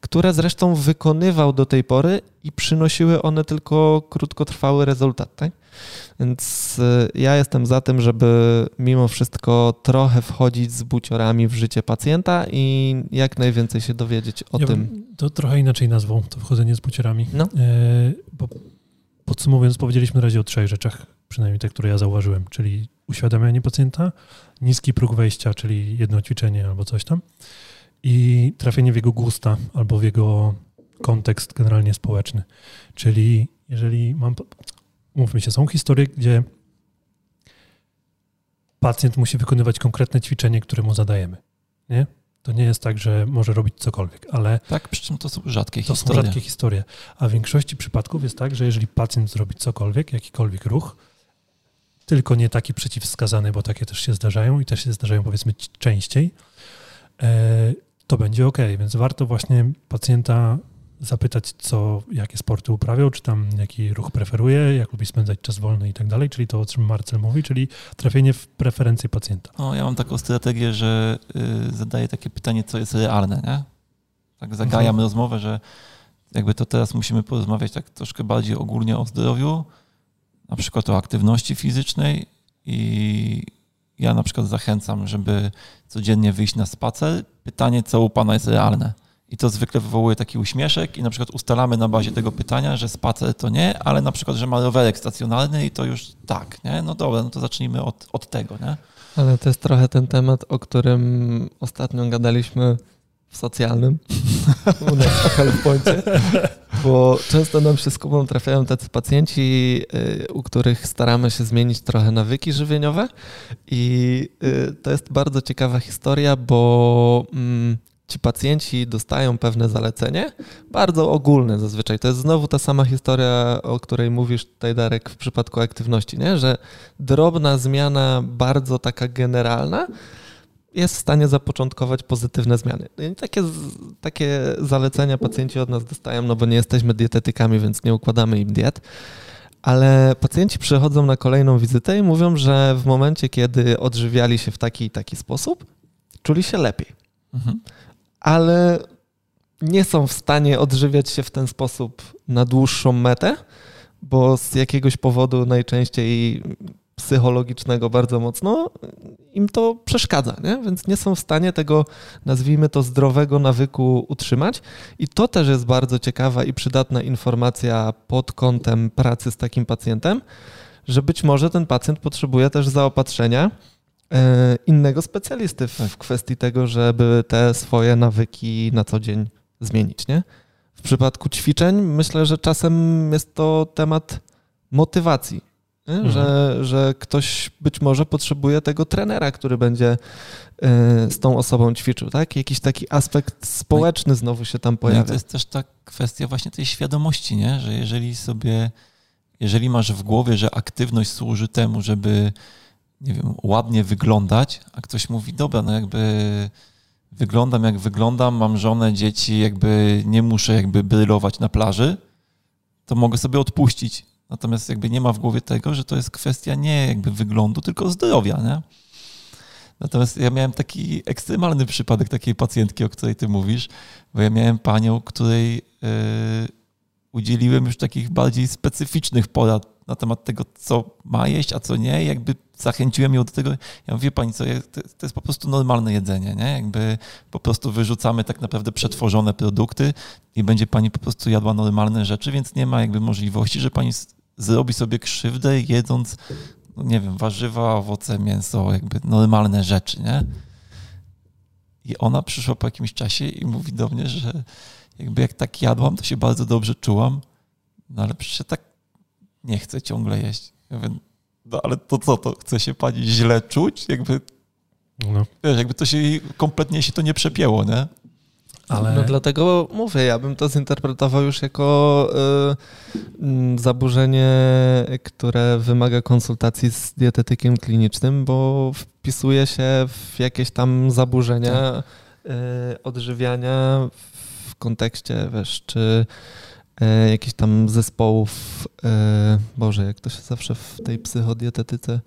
które zresztą wykonywał do tej pory i przynosiły one tylko krótkotrwały rezultat. Tak? Więc yy, ja jestem za tym, żeby mimo wszystko trochę wchodzić z buciorami w życie pacjenta i jak najwięcej się dowiedzieć o ja tym. To trochę inaczej nazwą, to wchodzenie z buciorami. No. Yy, bo podsumowując, powiedzieliśmy na razie o trzech rzeczach przynajmniej te, które ja zauważyłem, czyli uświadamianie pacjenta, niski próg wejścia, czyli jedno ćwiczenie albo coś tam i trafienie w jego gusta albo w jego kontekst generalnie społeczny. Czyli jeżeli mam, mówmy się, są historie, gdzie pacjent musi wykonywać konkretne ćwiczenie, które mu zadajemy. Nie? To nie jest tak, że może robić cokolwiek, ale. Tak, przy czym to są rzadkie to historie. To są rzadkie historie. A w większości przypadków jest tak, że jeżeli pacjent zrobi cokolwiek, jakikolwiek ruch, tylko nie taki przeciwwskazany, bo takie też się zdarzają i też się zdarzają powiedzmy częściej, e, to będzie ok. Więc warto właśnie pacjenta zapytać, co, jakie sporty uprawiał, czy tam jaki ruch preferuje, jak lubi spędzać czas wolny i tak dalej, czyli to, o czym Marcel mówi, czyli trafienie w preferencje pacjenta. No, ja mam taką strategię, że y, zadaję takie pytanie, co jest realne, nie? Tak zagajam mhm. rozmowę, że jakby to teraz musimy porozmawiać tak troszkę bardziej ogólnie o zdrowiu, na przykład o aktywności fizycznej i ja na przykład zachęcam, żeby codziennie wyjść na spacer. Pytanie, co u Pana jest realne? I to zwykle wywołuje taki uśmieszek i na przykład ustalamy na bazie tego pytania, że spacer to nie, ale na przykład, że ma rowerek stacjonarny i to już tak, nie? No dobra, no to zacznijmy od, od tego, nie? Ale to jest trochę ten temat, o którym ostatnio gadaliśmy w socjalnym u nas w HealthPoincie, bo często nam się z Kubą trafiają tacy pacjenci, y, u których staramy się zmienić trochę nawyki żywieniowe i y, to jest bardzo ciekawa historia, bo mm, ci pacjenci dostają pewne zalecenie, bardzo ogólne zazwyczaj. To jest znowu ta sama historia, o której mówisz tutaj, Darek, w przypadku aktywności, nie? że drobna zmiana, bardzo taka generalna, jest w stanie zapoczątkować pozytywne zmiany. No takie, takie zalecenia pacjenci od nas dostają, no bo nie jesteśmy dietetykami, więc nie układamy im diet. Ale pacjenci przychodzą na kolejną wizytę i mówią, że w momencie, kiedy odżywiali się w taki i taki sposób, czuli się lepiej. Mhm. Ale nie są w stanie odżywiać się w ten sposób na dłuższą metę, bo z jakiegoś powodu najczęściej psychologicznego bardzo mocno, im to przeszkadza, nie? więc nie są w stanie tego, nazwijmy to, zdrowego nawyku utrzymać. I to też jest bardzo ciekawa i przydatna informacja pod kątem pracy z takim pacjentem, że być może ten pacjent potrzebuje też zaopatrzenia e, innego specjalisty w kwestii tego, żeby te swoje nawyki na co dzień zmienić. Nie? W przypadku ćwiczeń myślę, że czasem jest to temat motywacji Mhm. Że, że ktoś być może potrzebuje tego trenera, który będzie y, z tą osobą ćwiczył, tak? Jakiś taki aspekt społeczny znowu się tam pojawia. No to jest też ta kwestia właśnie tej świadomości, nie? Że jeżeli sobie, jeżeli masz w głowie, że aktywność służy temu, żeby nie wiem, ładnie wyglądać, a ktoś mówi, dobra, no jakby wyglądam jak wyglądam, mam żonę, dzieci, jakby nie muszę jakby brylować na plaży, to mogę sobie odpuścić Natomiast jakby nie ma w głowie tego, że to jest kwestia nie jakby wyglądu, tylko zdrowia, nie? Natomiast ja miałem taki ekstremalny przypadek takiej pacjentki, o której ty mówisz, bo ja miałem panią, której yy, udzieliłem już takich bardziej specyficznych porad na temat tego, co ma jeść, a co nie. Jakby zachęciłem ją do tego. Ja mówię, pani co, to jest po prostu normalne jedzenie, nie? Jakby po prostu wyrzucamy tak naprawdę przetworzone produkty i będzie pani po prostu jadła normalne rzeczy, więc nie ma jakby możliwości, że pani zrobi sobie krzywdę jedząc, no nie wiem, warzywa, owoce, mięso, jakby normalne rzeczy, nie? I ona przyszła po jakimś czasie i mówi do mnie, że jakby jak tak jadłam, to się bardzo dobrze czułam, no ale przecież tak nie chcę ciągle jeść. Ja mówię, no ale to co, to chce się pani źle czuć? Jakby, no. wiesz, jakby to się kompletnie się to nie przepięło, nie? Ale... No dlatego mówię, ja bym to zinterpretował już jako y, zaburzenie, które wymaga konsultacji z dietetykiem klinicznym, bo wpisuje się w jakieś tam zaburzenia y, odżywiania w kontekście, wiesz, czy y, jakichś tam zespołów, y, Boże, jak to się zawsze w tej psychodietetyce,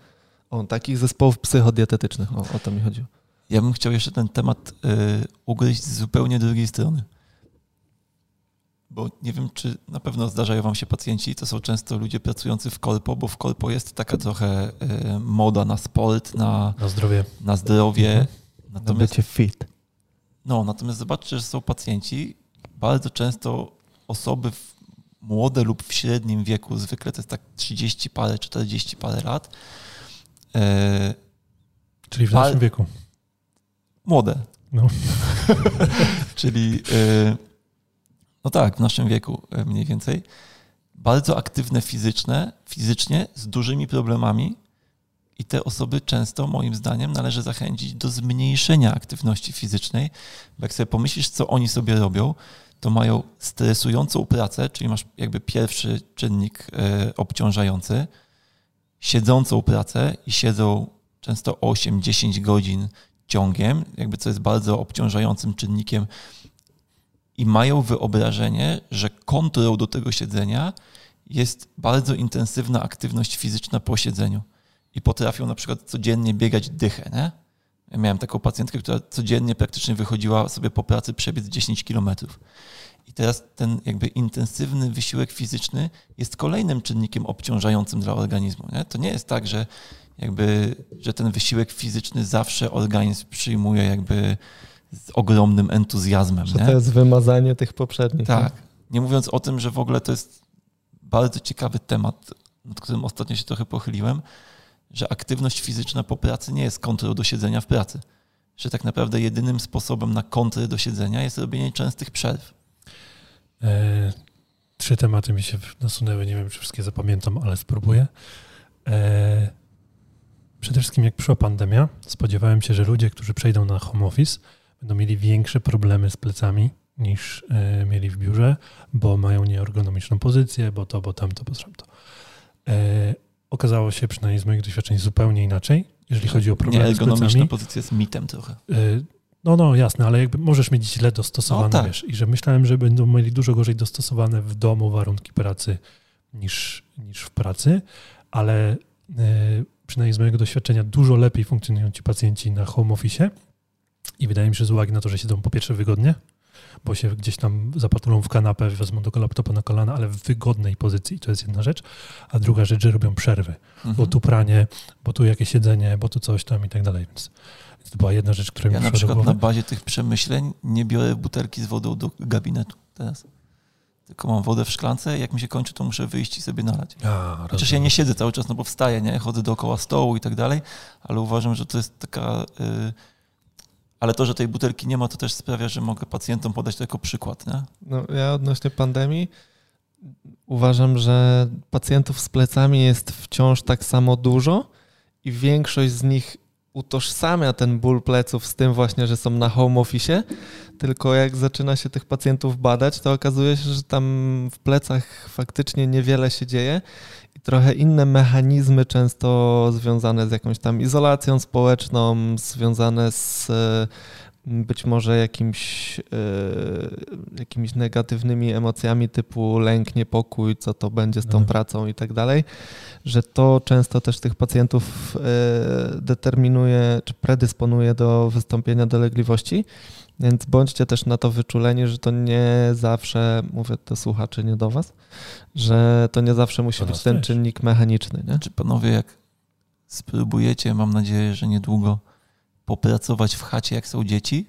o, takich zespołów psychodietetycznych, o, o to mi chodziło. Ja bym chciał jeszcze ten temat y, ugryźć z zupełnie drugiej strony. Bo nie wiem, czy na pewno zdarzają wam się pacjenci, to są często ludzie pracujący w korpo, bo w korpo jest taka trochę y, moda na sport, na, na zdrowie. Na zdrowie. Mhm. Natomiast, na bycie fit. No, natomiast zobaczcie, że są pacjenci, bardzo często osoby w, młode lub w średnim wieku, zwykle to jest tak 30 parę, 40 parę lat. Y, Czyli w naszym wieku młode. No. Czyli y, no tak, w naszym wieku y, mniej więcej. Bardzo aktywne fizyczne, fizycznie, z dużymi problemami. I te osoby często, moim zdaniem, należy zachęcić do zmniejszenia aktywności fizycznej, bo jak sobie pomyślisz, co oni sobie robią, to mają stresującą pracę, czyli masz jakby pierwszy czynnik y, obciążający, siedzącą pracę i siedzą często 8-10 godzin ciągiem, jakby co jest bardzo obciążającym czynnikiem i mają wyobrażenie, że kontrą do tego siedzenia jest bardzo intensywna aktywność fizyczna po siedzeniu. I potrafią na przykład codziennie biegać dychę, nie? Ja miałem taką pacjentkę, która codziennie praktycznie wychodziła sobie po pracy przebiec 10 kilometrów. I teraz ten jakby intensywny wysiłek fizyczny jest kolejnym czynnikiem obciążającym dla organizmu. Nie? To nie jest tak, że jakby, że ten wysiłek fizyczny zawsze organizm przyjmuje jakby z ogromnym entuzjazmem. Że nie? to jest wymazanie tych poprzednich. Tak. Nie? nie mówiąc o tym, że w ogóle to jest bardzo ciekawy temat, nad którym ostatnio się trochę pochyliłem, że aktywność fizyczna po pracy nie jest kontrą do siedzenia w pracy. Że tak naprawdę jedynym sposobem na kontrę do siedzenia jest robienie częstych przerw. E, trzy tematy mi się nasunęły, nie wiem, czy wszystkie zapamiętam, ale spróbuję. E, Przede wszystkim jak przyszła pandemia, spodziewałem się, że ludzie, którzy przejdą na home office, będą mieli większe problemy z plecami niż e, mieli w biurze, bo mają nieergonomiczną pozycję, bo to, bo tamto, bo tamto. E, okazało się, przynajmniej z moich doświadczeń, zupełnie inaczej, jeżeli chodzi o problemy z plecami. Pozycja jest mitem trochę. E, no, no, jasne, ale jakby możesz mieć źle dostosowane, no, tak. wiesz, i że myślałem, że będą mieli dużo gorzej dostosowane w domu warunki pracy niż, niż w pracy, ale przynajmniej z mojego doświadczenia, dużo lepiej funkcjonują ci pacjenci na home office. I wydaje mi się, że z uwagi na to, że siedzą po pierwsze wygodnie, bo się gdzieś tam zapatulą w kanapę, wezmą do laptopa na kolana, ale w wygodnej pozycji, to jest jedna rzecz. A druga rzecz, że robią przerwy, mhm. bo tu pranie, bo tu jakieś siedzenie, bo tu coś tam i tak dalej. Więc to była jedna rzecz, która ja mi Ja na przykład na bazie tych przemyśleń nie biorę butelki z wodą do gabinetu teraz tylko mam wodę w szklance, jak mi się kończy, to muszę wyjść i sobie nalać. A, Chociaż ja nie siedzę cały czas, no bo wstaję, nie? chodzę dookoła stołu i tak dalej, ale uważam, że to jest taka... Yy... ale to, że tej butelki nie ma, to też sprawia, że mogę pacjentom podać to jako przykład. Nie? No, ja odnośnie pandemii uważam, że pacjentów z plecami jest wciąż tak samo dużo i większość z nich utożsamia ten ból pleców z tym właśnie, że są na home office, tylko jak zaczyna się tych pacjentów badać, to okazuje się, że tam w plecach faktycznie niewiele się dzieje i trochę inne mechanizmy często związane z jakąś tam izolacją społeczną, związane z być może jakimś, jakimiś negatywnymi emocjami typu lęk, niepokój, co to będzie z tą mhm. pracą i tak dalej, że to często też tych pacjentów determinuje czy predysponuje do wystąpienia dolegliwości. Więc bądźcie też na to wyczuleni, że to nie zawsze, mówię do słuchaczy, nie do was, że to nie zawsze musi być ten też. czynnik mechaniczny. Nie? Czy panowie, jak spróbujecie, mam nadzieję, że niedługo, popracować w chacie, jak są dzieci,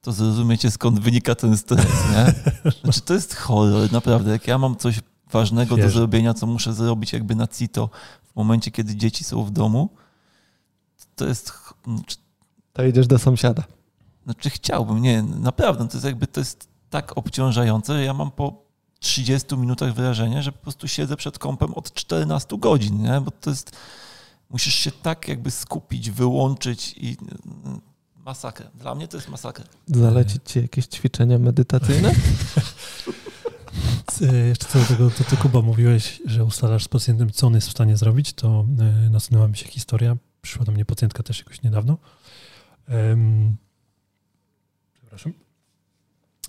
to zrozumiecie, skąd wynika ten stres, nie? Znaczy, to jest horror, naprawdę. Jak ja mam coś ważnego do zrobienia, co muszę zrobić jakby na CITO w momencie, kiedy dzieci są w domu, to jest... To idziesz do sąsiada. Znaczy chciałbym, nie, naprawdę, to jest jakby, to jest tak obciążające, że ja mam po 30 minutach wrażenie, że po prostu siedzę przed kąpem od 14 godzin, nie? bo to jest, musisz się tak jakby skupić, wyłączyć i Masakra. Dla mnie to jest masakra. Zalecić ci jakieś ćwiczenia medytacyjne? E, jeszcze co do tego, to ty Kuba mówiłeś, że ustalasz z pacjentem, co on jest w stanie zrobić, to e, nasunęła mi się historia. Przyszła do mnie pacjentka też jakoś niedawno. Um, przepraszam.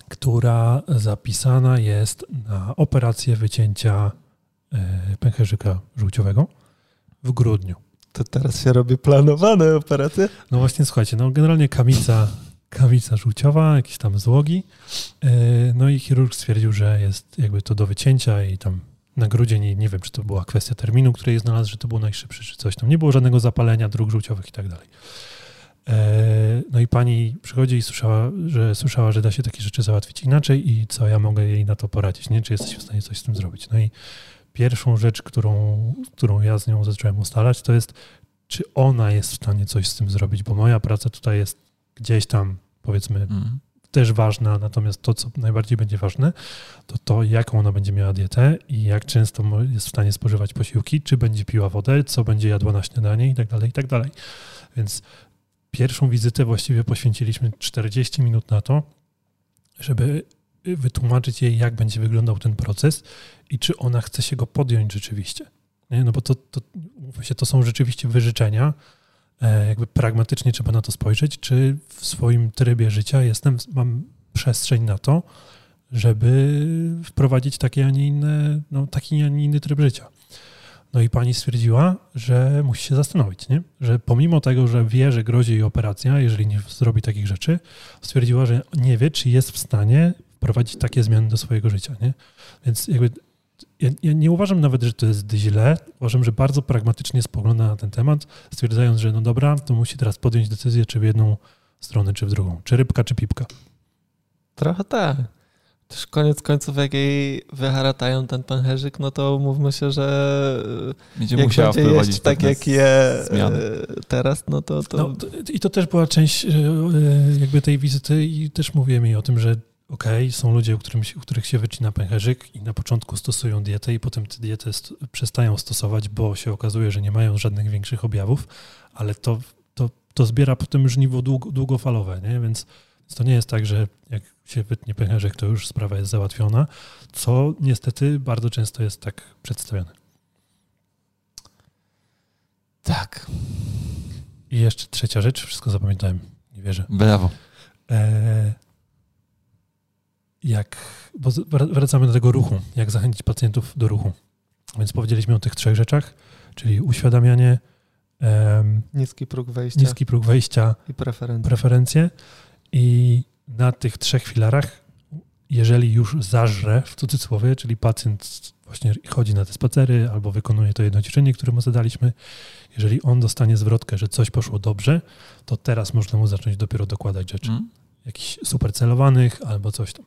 Która zapisana jest na operację wycięcia e, pęcherzyka żółciowego w grudniu. To teraz się robi planowane operacje? No właśnie, słuchajcie, no generalnie kamica, kamica żółciowa, jakieś tam złogi. E, no i chirurg stwierdził, że jest jakby to do wycięcia i tam na grudzień, nie, nie wiem, czy to była kwestia terminu, której znalazł, że to było najszybsze, czy coś tam. Nie było żadnego zapalenia dróg żółciowych i tak dalej. E, no i pani przychodzi i słyszała, że słyszała, że da się takie rzeczy załatwić inaczej i co ja mogę jej na to poradzić, nie? Czy jesteś w stanie coś z tym zrobić? No i pierwszą rzecz, którą, którą ja z nią zacząłem ustalać, to jest, czy ona jest w stanie coś z tym zrobić, bo moja praca tutaj jest gdzieś tam, powiedzmy, mm. też ważna, natomiast to, co najbardziej będzie ważne, to to, jaką ona będzie miała dietę i jak często jest w stanie spożywać posiłki, czy będzie piła wodę, co będzie jadła na śniadanie i tak dalej, i tak dalej. Więc pierwszą wizytę właściwie poświęciliśmy 40 minut na to, żeby wytłumaczyć jej, jak będzie wyglądał ten proces i czy ona chce się go podjąć rzeczywiście. Nie? No bo to, to, się, to są rzeczywiście wyżyczenia, e, jakby pragmatycznie trzeba na to spojrzeć, czy w swoim trybie życia jestem, mam przestrzeń na to, żeby wprowadzić takie, a nie inne, no, taki, a nie inny tryb życia. No i pani stwierdziła, że musi się zastanowić, nie? że pomimo tego, że wie, że grozi jej operacja, jeżeli nie zrobi takich rzeczy, stwierdziła, że nie wie, czy jest w stanie wprowadzić takie zmiany do swojego życia. Nie? Więc jakby ja, ja, nie uważam nawet, że to jest źle. Uważam, że bardzo pragmatycznie spogląda na ten temat, stwierdzając, że no dobra, to musi teraz podjąć decyzję, czy w jedną stronę, czy w drugą. Czy rybka, czy pipka. Trochę tak. Też koniec końców, jak jej wyharatają ten pęcherzyk, no to mówmy się, że będzie jak musiała będzie jeść tak, jak je zmiany. teraz, no to... to... No, I to też była część e, jakby tej wizyty i też mówiłem jej o tym, że okay, są ludzie, u, którym, u których się wycina pęcherzyk i na początku stosują dietę i potem tę dietę st przestają stosować, bo się okazuje, że nie mają żadnych większych objawów, ale to, to, to zbiera potem żniwo długo, długofalowe, nie? Więc, więc to nie jest tak, że jak się wytnie pęcherzyk, to już sprawa jest załatwiona, co niestety bardzo często jest tak przedstawiane. Tak. I jeszcze trzecia rzecz, wszystko zapamiętałem, nie wierzę. Brawo. E jak, bo wracamy do tego ruchu, jak zachęcić pacjentów do ruchu. Więc powiedzieliśmy o tych trzech rzeczach, czyli uświadamianie, um, niski próg wejścia, niski próg wejścia i preferencje. preferencje. I na tych trzech filarach, jeżeli już zażre, w cudzysłowie, czyli pacjent właśnie chodzi na te spacery albo wykonuje to jedno ćwiczenie, które mu zadaliśmy, jeżeli on dostanie zwrotkę, że coś poszło dobrze, to teraz można mu zacząć dopiero dokładać rzeczy. Mm. Jakichś super celowanych albo coś tam.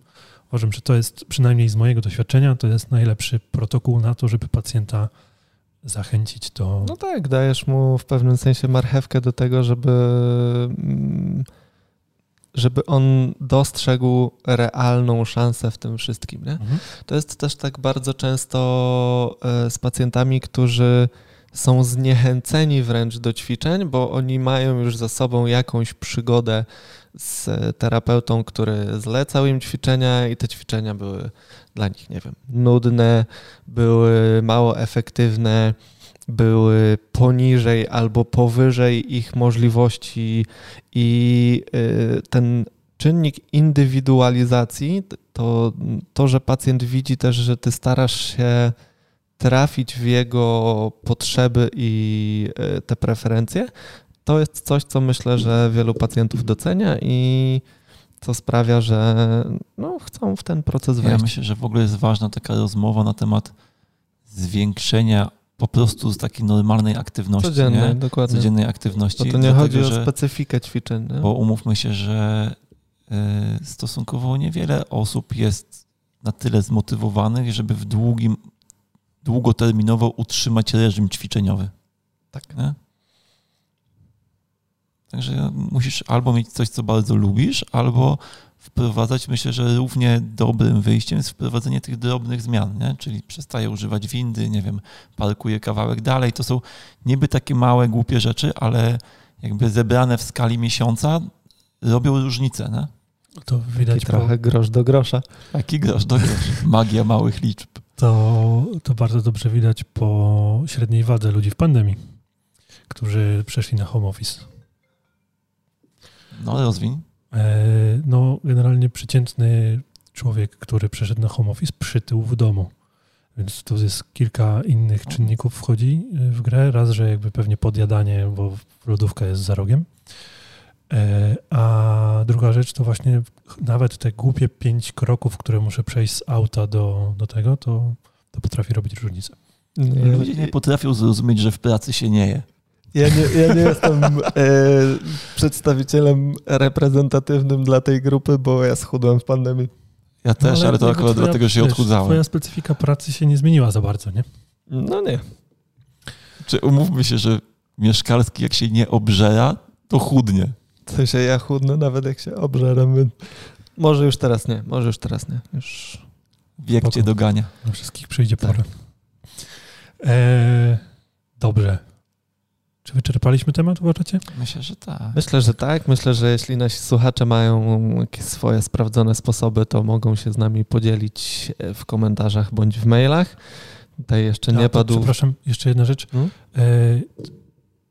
Uważam, że to jest przynajmniej z mojego doświadczenia, to jest najlepszy protokół na to, żeby pacjenta zachęcić do. No tak, dajesz mu w pewnym sensie marchewkę do tego, żeby, mm, żeby on dostrzegł realną szansę w tym wszystkim. Nie? Mhm. To jest też tak bardzo często e, z pacjentami, którzy są zniechęceni wręcz do ćwiczeń, bo oni mają już za sobą jakąś przygodę z terapeutą, który zlecał im ćwiczenia i te ćwiczenia były dla nich, nie wiem, nudne, były mało efektywne, były poniżej albo powyżej ich możliwości i y, ten czynnik indywidualizacji, to, to, że pacjent widzi też, że ty starasz się trafić w jego potrzeby i y, te preferencje, to jest coś, co myślę, że wielu pacjentów docenia i co sprawia, że no, chcą w ten proces wejść. Ja myślę, że w ogóle jest ważna taka rozmowa na temat zwiększenia po prostu z takiej normalnej aktywności. Codziennej, nie? dokładnie. Codziennej aktywności. Bo to nie chodzi o specyfikę ćwiczeń. Nie? Bo umówmy się, że y, stosunkowo niewiele osób jest na tyle zmotywowanych, żeby w długim, długoterminowo utrzymać reżim ćwiczeniowy. Tak. Nie? Także musisz albo mieć coś, co bardzo lubisz, albo wprowadzać, myślę, że równie dobrym wyjściem jest wprowadzenie tych drobnych zmian, nie? czyli przestaje używać windy, nie wiem, parkuje kawałek dalej. To są niby takie małe, głupie rzeczy, ale jakby zebrane w skali miesiąca robią różnicę. Nie? To widać I trochę po... grosz do grosza. Taki grosz do grosza. Magia małych liczb. To, to bardzo dobrze widać po średniej wadze ludzi w pandemii, którzy przeszli na home office. No, rozwiń. E, no, generalnie przeciętny człowiek, który przeszedł na home office, przytył w domu. Więc tu jest kilka innych czynników wchodzi w grę. Raz, że jakby pewnie podjadanie, bo lodówka jest za rogiem. E, a druga rzecz to właśnie nawet te głupie pięć kroków, które muszę przejść z auta do, do tego, to, to potrafi robić różnicę. Nie, Ludzie nie potrafią zrozumieć, że w pracy się nie je. Ja nie, ja nie jestem e, przedstawicielem reprezentatywnym dla tej grupy, bo ja schudłem w pandemii. Ja też, no, ale, ale, to akurat twoja, dlatego, że się odchudzałem. Twoja specyfika pracy się nie zmieniła za bardzo, nie? No nie. Czy umówmy się, że mieszkalski jak się nie obżera, to chudnie. W sensie ja chudnę nawet jak się obżeram. Może już teraz nie, może już teraz nie. Już... Wiek cię dogania. Na wszystkich przyjdzie tak. pora. Eee, dobrze. Czy wyczerpaliśmy temat, uważacie? Myślę, że tak. Myślę, że tak. Myślę, że jeśli nasi słuchacze mają jakieś swoje sprawdzone sposoby, to mogą się z nami podzielić e, w komentarzach bądź w mailach. Tutaj jeszcze nie A, padł. Przepraszam, jeszcze jedna rzecz. Hmm? E,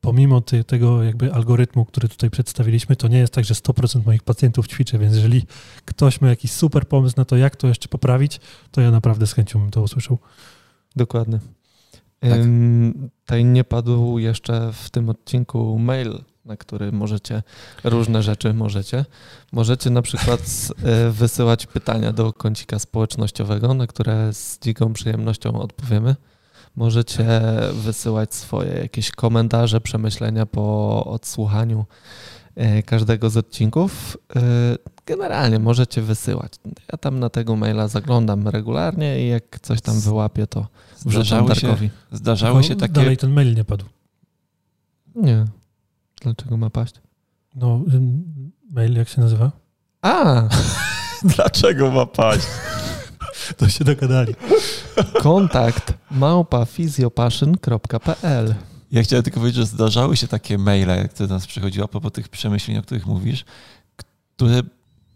pomimo ty, tego jakby algorytmu, który tutaj przedstawiliśmy, to nie jest tak, że 100% moich pacjentów ćwiczy, więc jeżeli ktoś ma jakiś super pomysł na to, jak to jeszcze poprawić, to ja naprawdę z chęcią bym to usłyszał. Dokładnie. Tak. Tutaj nie padł jeszcze w tym odcinku mail, na który możecie różne rzeczy możecie. Możecie na przykład e, wysyłać pytania do kącika społecznościowego, na które z dziką przyjemnością odpowiemy. Możecie wysyłać swoje jakieś komentarze, przemyślenia po odsłuchaniu e, każdego z odcinków. E, generalnie możecie wysyłać. Ja tam na tego maila zaglądam regularnie i jak coś tam wyłapię, to zdarzały się, zdarzały się takie... Dalej ten mail nie padł. Nie. Dlaczego ma paść? No, mail jak się nazywa? A! Dlaczego ma paść? to się dogadali. Kontakt małpafizjopaszyn.pl Ja chciałem tylko powiedzieć, że zdarzały się takie maile, które do nas przychodziły a propos tych przemyśleń, o których mówisz, które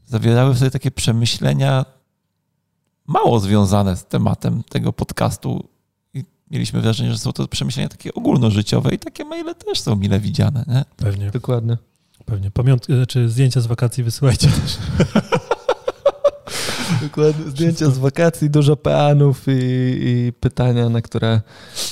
zawierały w sobie takie przemyślenia mało związane z tematem tego podcastu. Mieliśmy wrażenie, że są to przemyślenia takie ogólnożyciowe i takie maile też są mile widziane. Nie? Pewnie. Dokładnie. Pewnie. Pamiątki, znaczy zdjęcia z wakacji wysyłajcie też. Dokładnie. Zdjęcia z wakacji, dużo peanów i, i, pytania, na które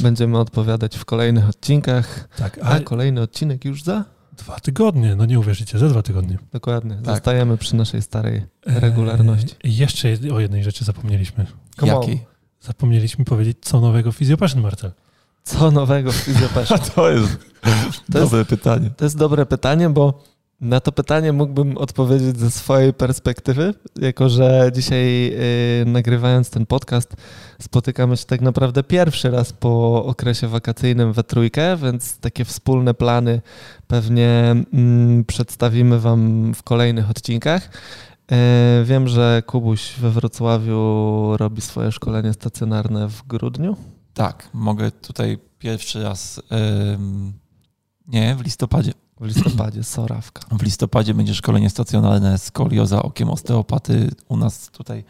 będziemy odpowiadać w kolejnych odcinkach. Tak, a, a kolejny odcinek już za? Dwa tygodnie, no nie uwierzycie, za dwa tygodnie. Dokładnie, tak. zostajemy przy naszej starej regularności. Eee, jeszcze o jednej rzeczy zapomnieliśmy. Jakiej? Zapomnieliśmy powiedzieć, co nowego w Fizjopaszyn, Marcel. Co nowego w Fizjopaszyn? to jest to dobre jest, pytanie. To jest dobre pytanie, bo na to pytanie mógłbym odpowiedzieć ze swojej perspektywy, jako że dzisiaj yy, nagrywając ten podcast spotykamy się tak naprawdę pierwszy raz po okresie wakacyjnym we trójkę, więc takie wspólne plany pewnie yy, przedstawimy Wam w kolejnych odcinkach. Yy, wiem, że Kubuś we Wrocławiu robi swoje szkolenie stacjonarne w grudniu. Tak, mogę tutaj pierwszy raz. nie, w listopadzie. W listopadzie, Sorawka. W listopadzie będzie szkolenie stacjonarne skolioza okiem osteopaty u nas tutaj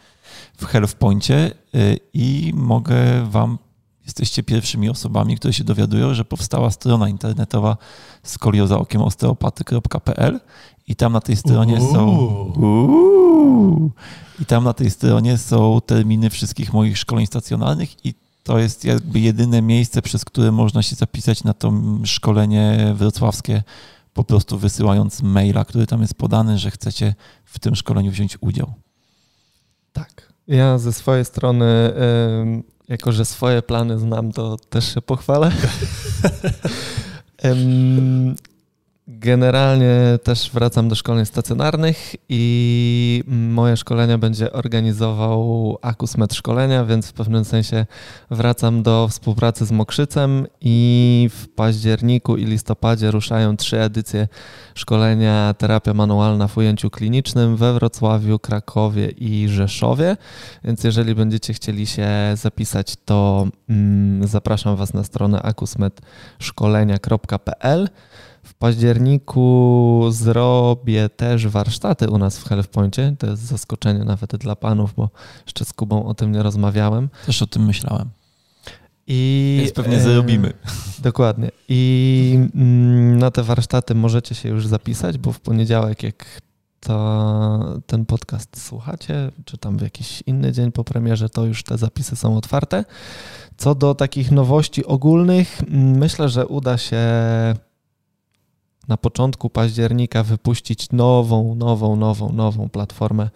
w Health Pointie y, i mogę Wam, jesteście pierwszymi osobami, które się dowiadują, że powstała strona internetowa skoliozaokiemosteopaty.pl i tam na tej stronie Uuu. są Uuu. i tam na tej stronie są terminy wszystkich moich szkoleń stacjonarnych i to jest jakby jedyne miejsce, przez które można się zapisać na to szkolenie wrocławskie po prostu wysyłając maila, który tam jest podany, że chcecie w tym szkoleniu wziąć udział. Tak. Ja ze swojej strony, jako że swoje plany znam, to też się pochwalę. Generalnie też wracam do szkoleń stacjonarnych i moje szkolenia będzie organizował Akusmet Szkolenia, więc w pewnym sensie wracam do współpracy z Mokrzycem i w październiku i listopadzie ruszają trzy edycje szkolenia terapia manualna w ujęciu klinicznym we Wrocławiu, Krakowie i Rzeszowie. Więc jeżeli będziecie chcieli się zapisać, to mm, zapraszam Was na stronę akusmetszkolenia.pl. W październiku zrobię też warsztaty u nas w Healthpointie. To jest zaskoczenie nawet dla panów, bo jeszcze z Kubą o tym nie rozmawiałem. Też o tym myślałem. I Więc pewnie e, zrobimy. Dokładnie. I mm, na te warsztaty możecie się już zapisać, bo w poniedziałek, jak to, ten podcast słuchacie, czy tam w jakiś inny dzień po premierze, to już te zapisy są otwarte. Co do takich nowości ogólnych, mm, myślę, że uda się na początku października wypuścić nową, nową, nową, nową platformę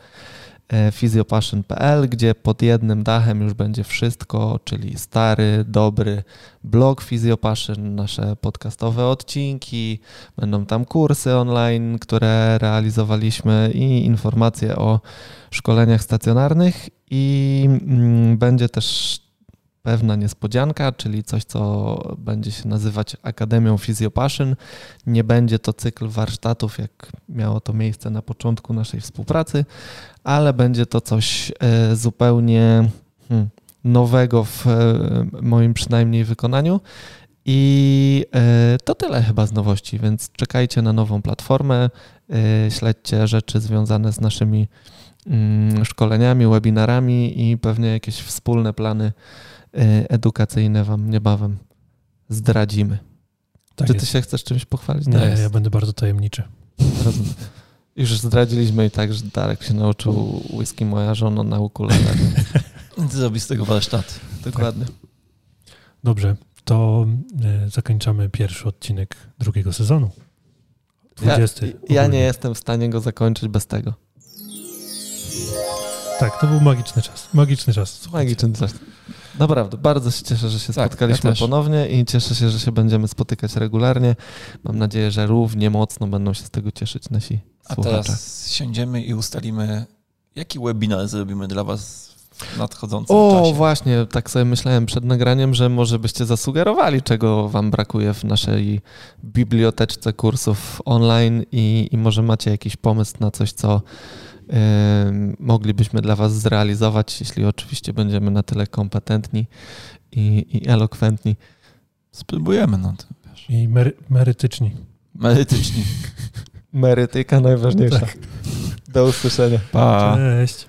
e, physiopassion.pl, gdzie pod jednym dachem już będzie wszystko, czyli stary, dobry blog Physiopassion, nasze podcastowe odcinki, będą tam kursy online, które realizowaliśmy i informacje o szkoleniach stacjonarnych i mm, będzie też pewna niespodzianka, czyli coś, co będzie się nazywać Akademią Physiopassion. Nie będzie to cykl warsztatów, jak miało to miejsce na początku naszej współpracy, ale będzie to coś e, zupełnie hmm, nowego w e, moim przynajmniej wykonaniu. I e, to tyle chyba z nowości, więc czekajcie na nową platformę, śledźcie rzeczy związane z naszymi mm, szkoleniami, webinarami i pewnie jakieś wspólne plany edukacyjne Wam niebawem zdradzimy. Tak Czy jest. ty się chcesz czymś pochwalić? Nie, Darek? ja będę bardzo tajemniczy. Rozumiem. Już zdradziliśmy i tak, że Darek się nauczył whisky moja żona na ukulele. Zrobi z tego warsztat. Dokładnie. Dobrze, to e, zakończamy pierwszy odcinek drugiego sezonu. Ja, 20. ja nie ogólnie. jestem w stanie go zakończyć bez tego. Tak, to był magiczny czas. Magiczny czas. słuchajcie. Magiczny czas. Naprawdę, bardzo się cieszę, że się Tak, spotkaliśmy ja ponownie i cieszę się, że się będziemy spotykać regularnie. Mam nadzieję, że równie mocno będą się z tego cieszyć nasi A słuchacze. teraz siądziemy i ustalimy, jaki webinar zrobimy dla Was w nadchodzącym O, czasie. właśnie, tak sobie myślałem przed nagraniem, że może byście zasugerowali, czego Wam brakuje w naszej biblioteczce kursów online i, i może macie jakiś pomysł na coś, co moglibyśmy dla Was zrealizować, jeśli oczywiście będziemy na tyle kompetentni i, i elokwentni. Spróbujemy, no to wiesz. I mery, merytyczni. Merytyczni. Merytyka najważniejsza. Do usłyszenia. Pa. Cześć.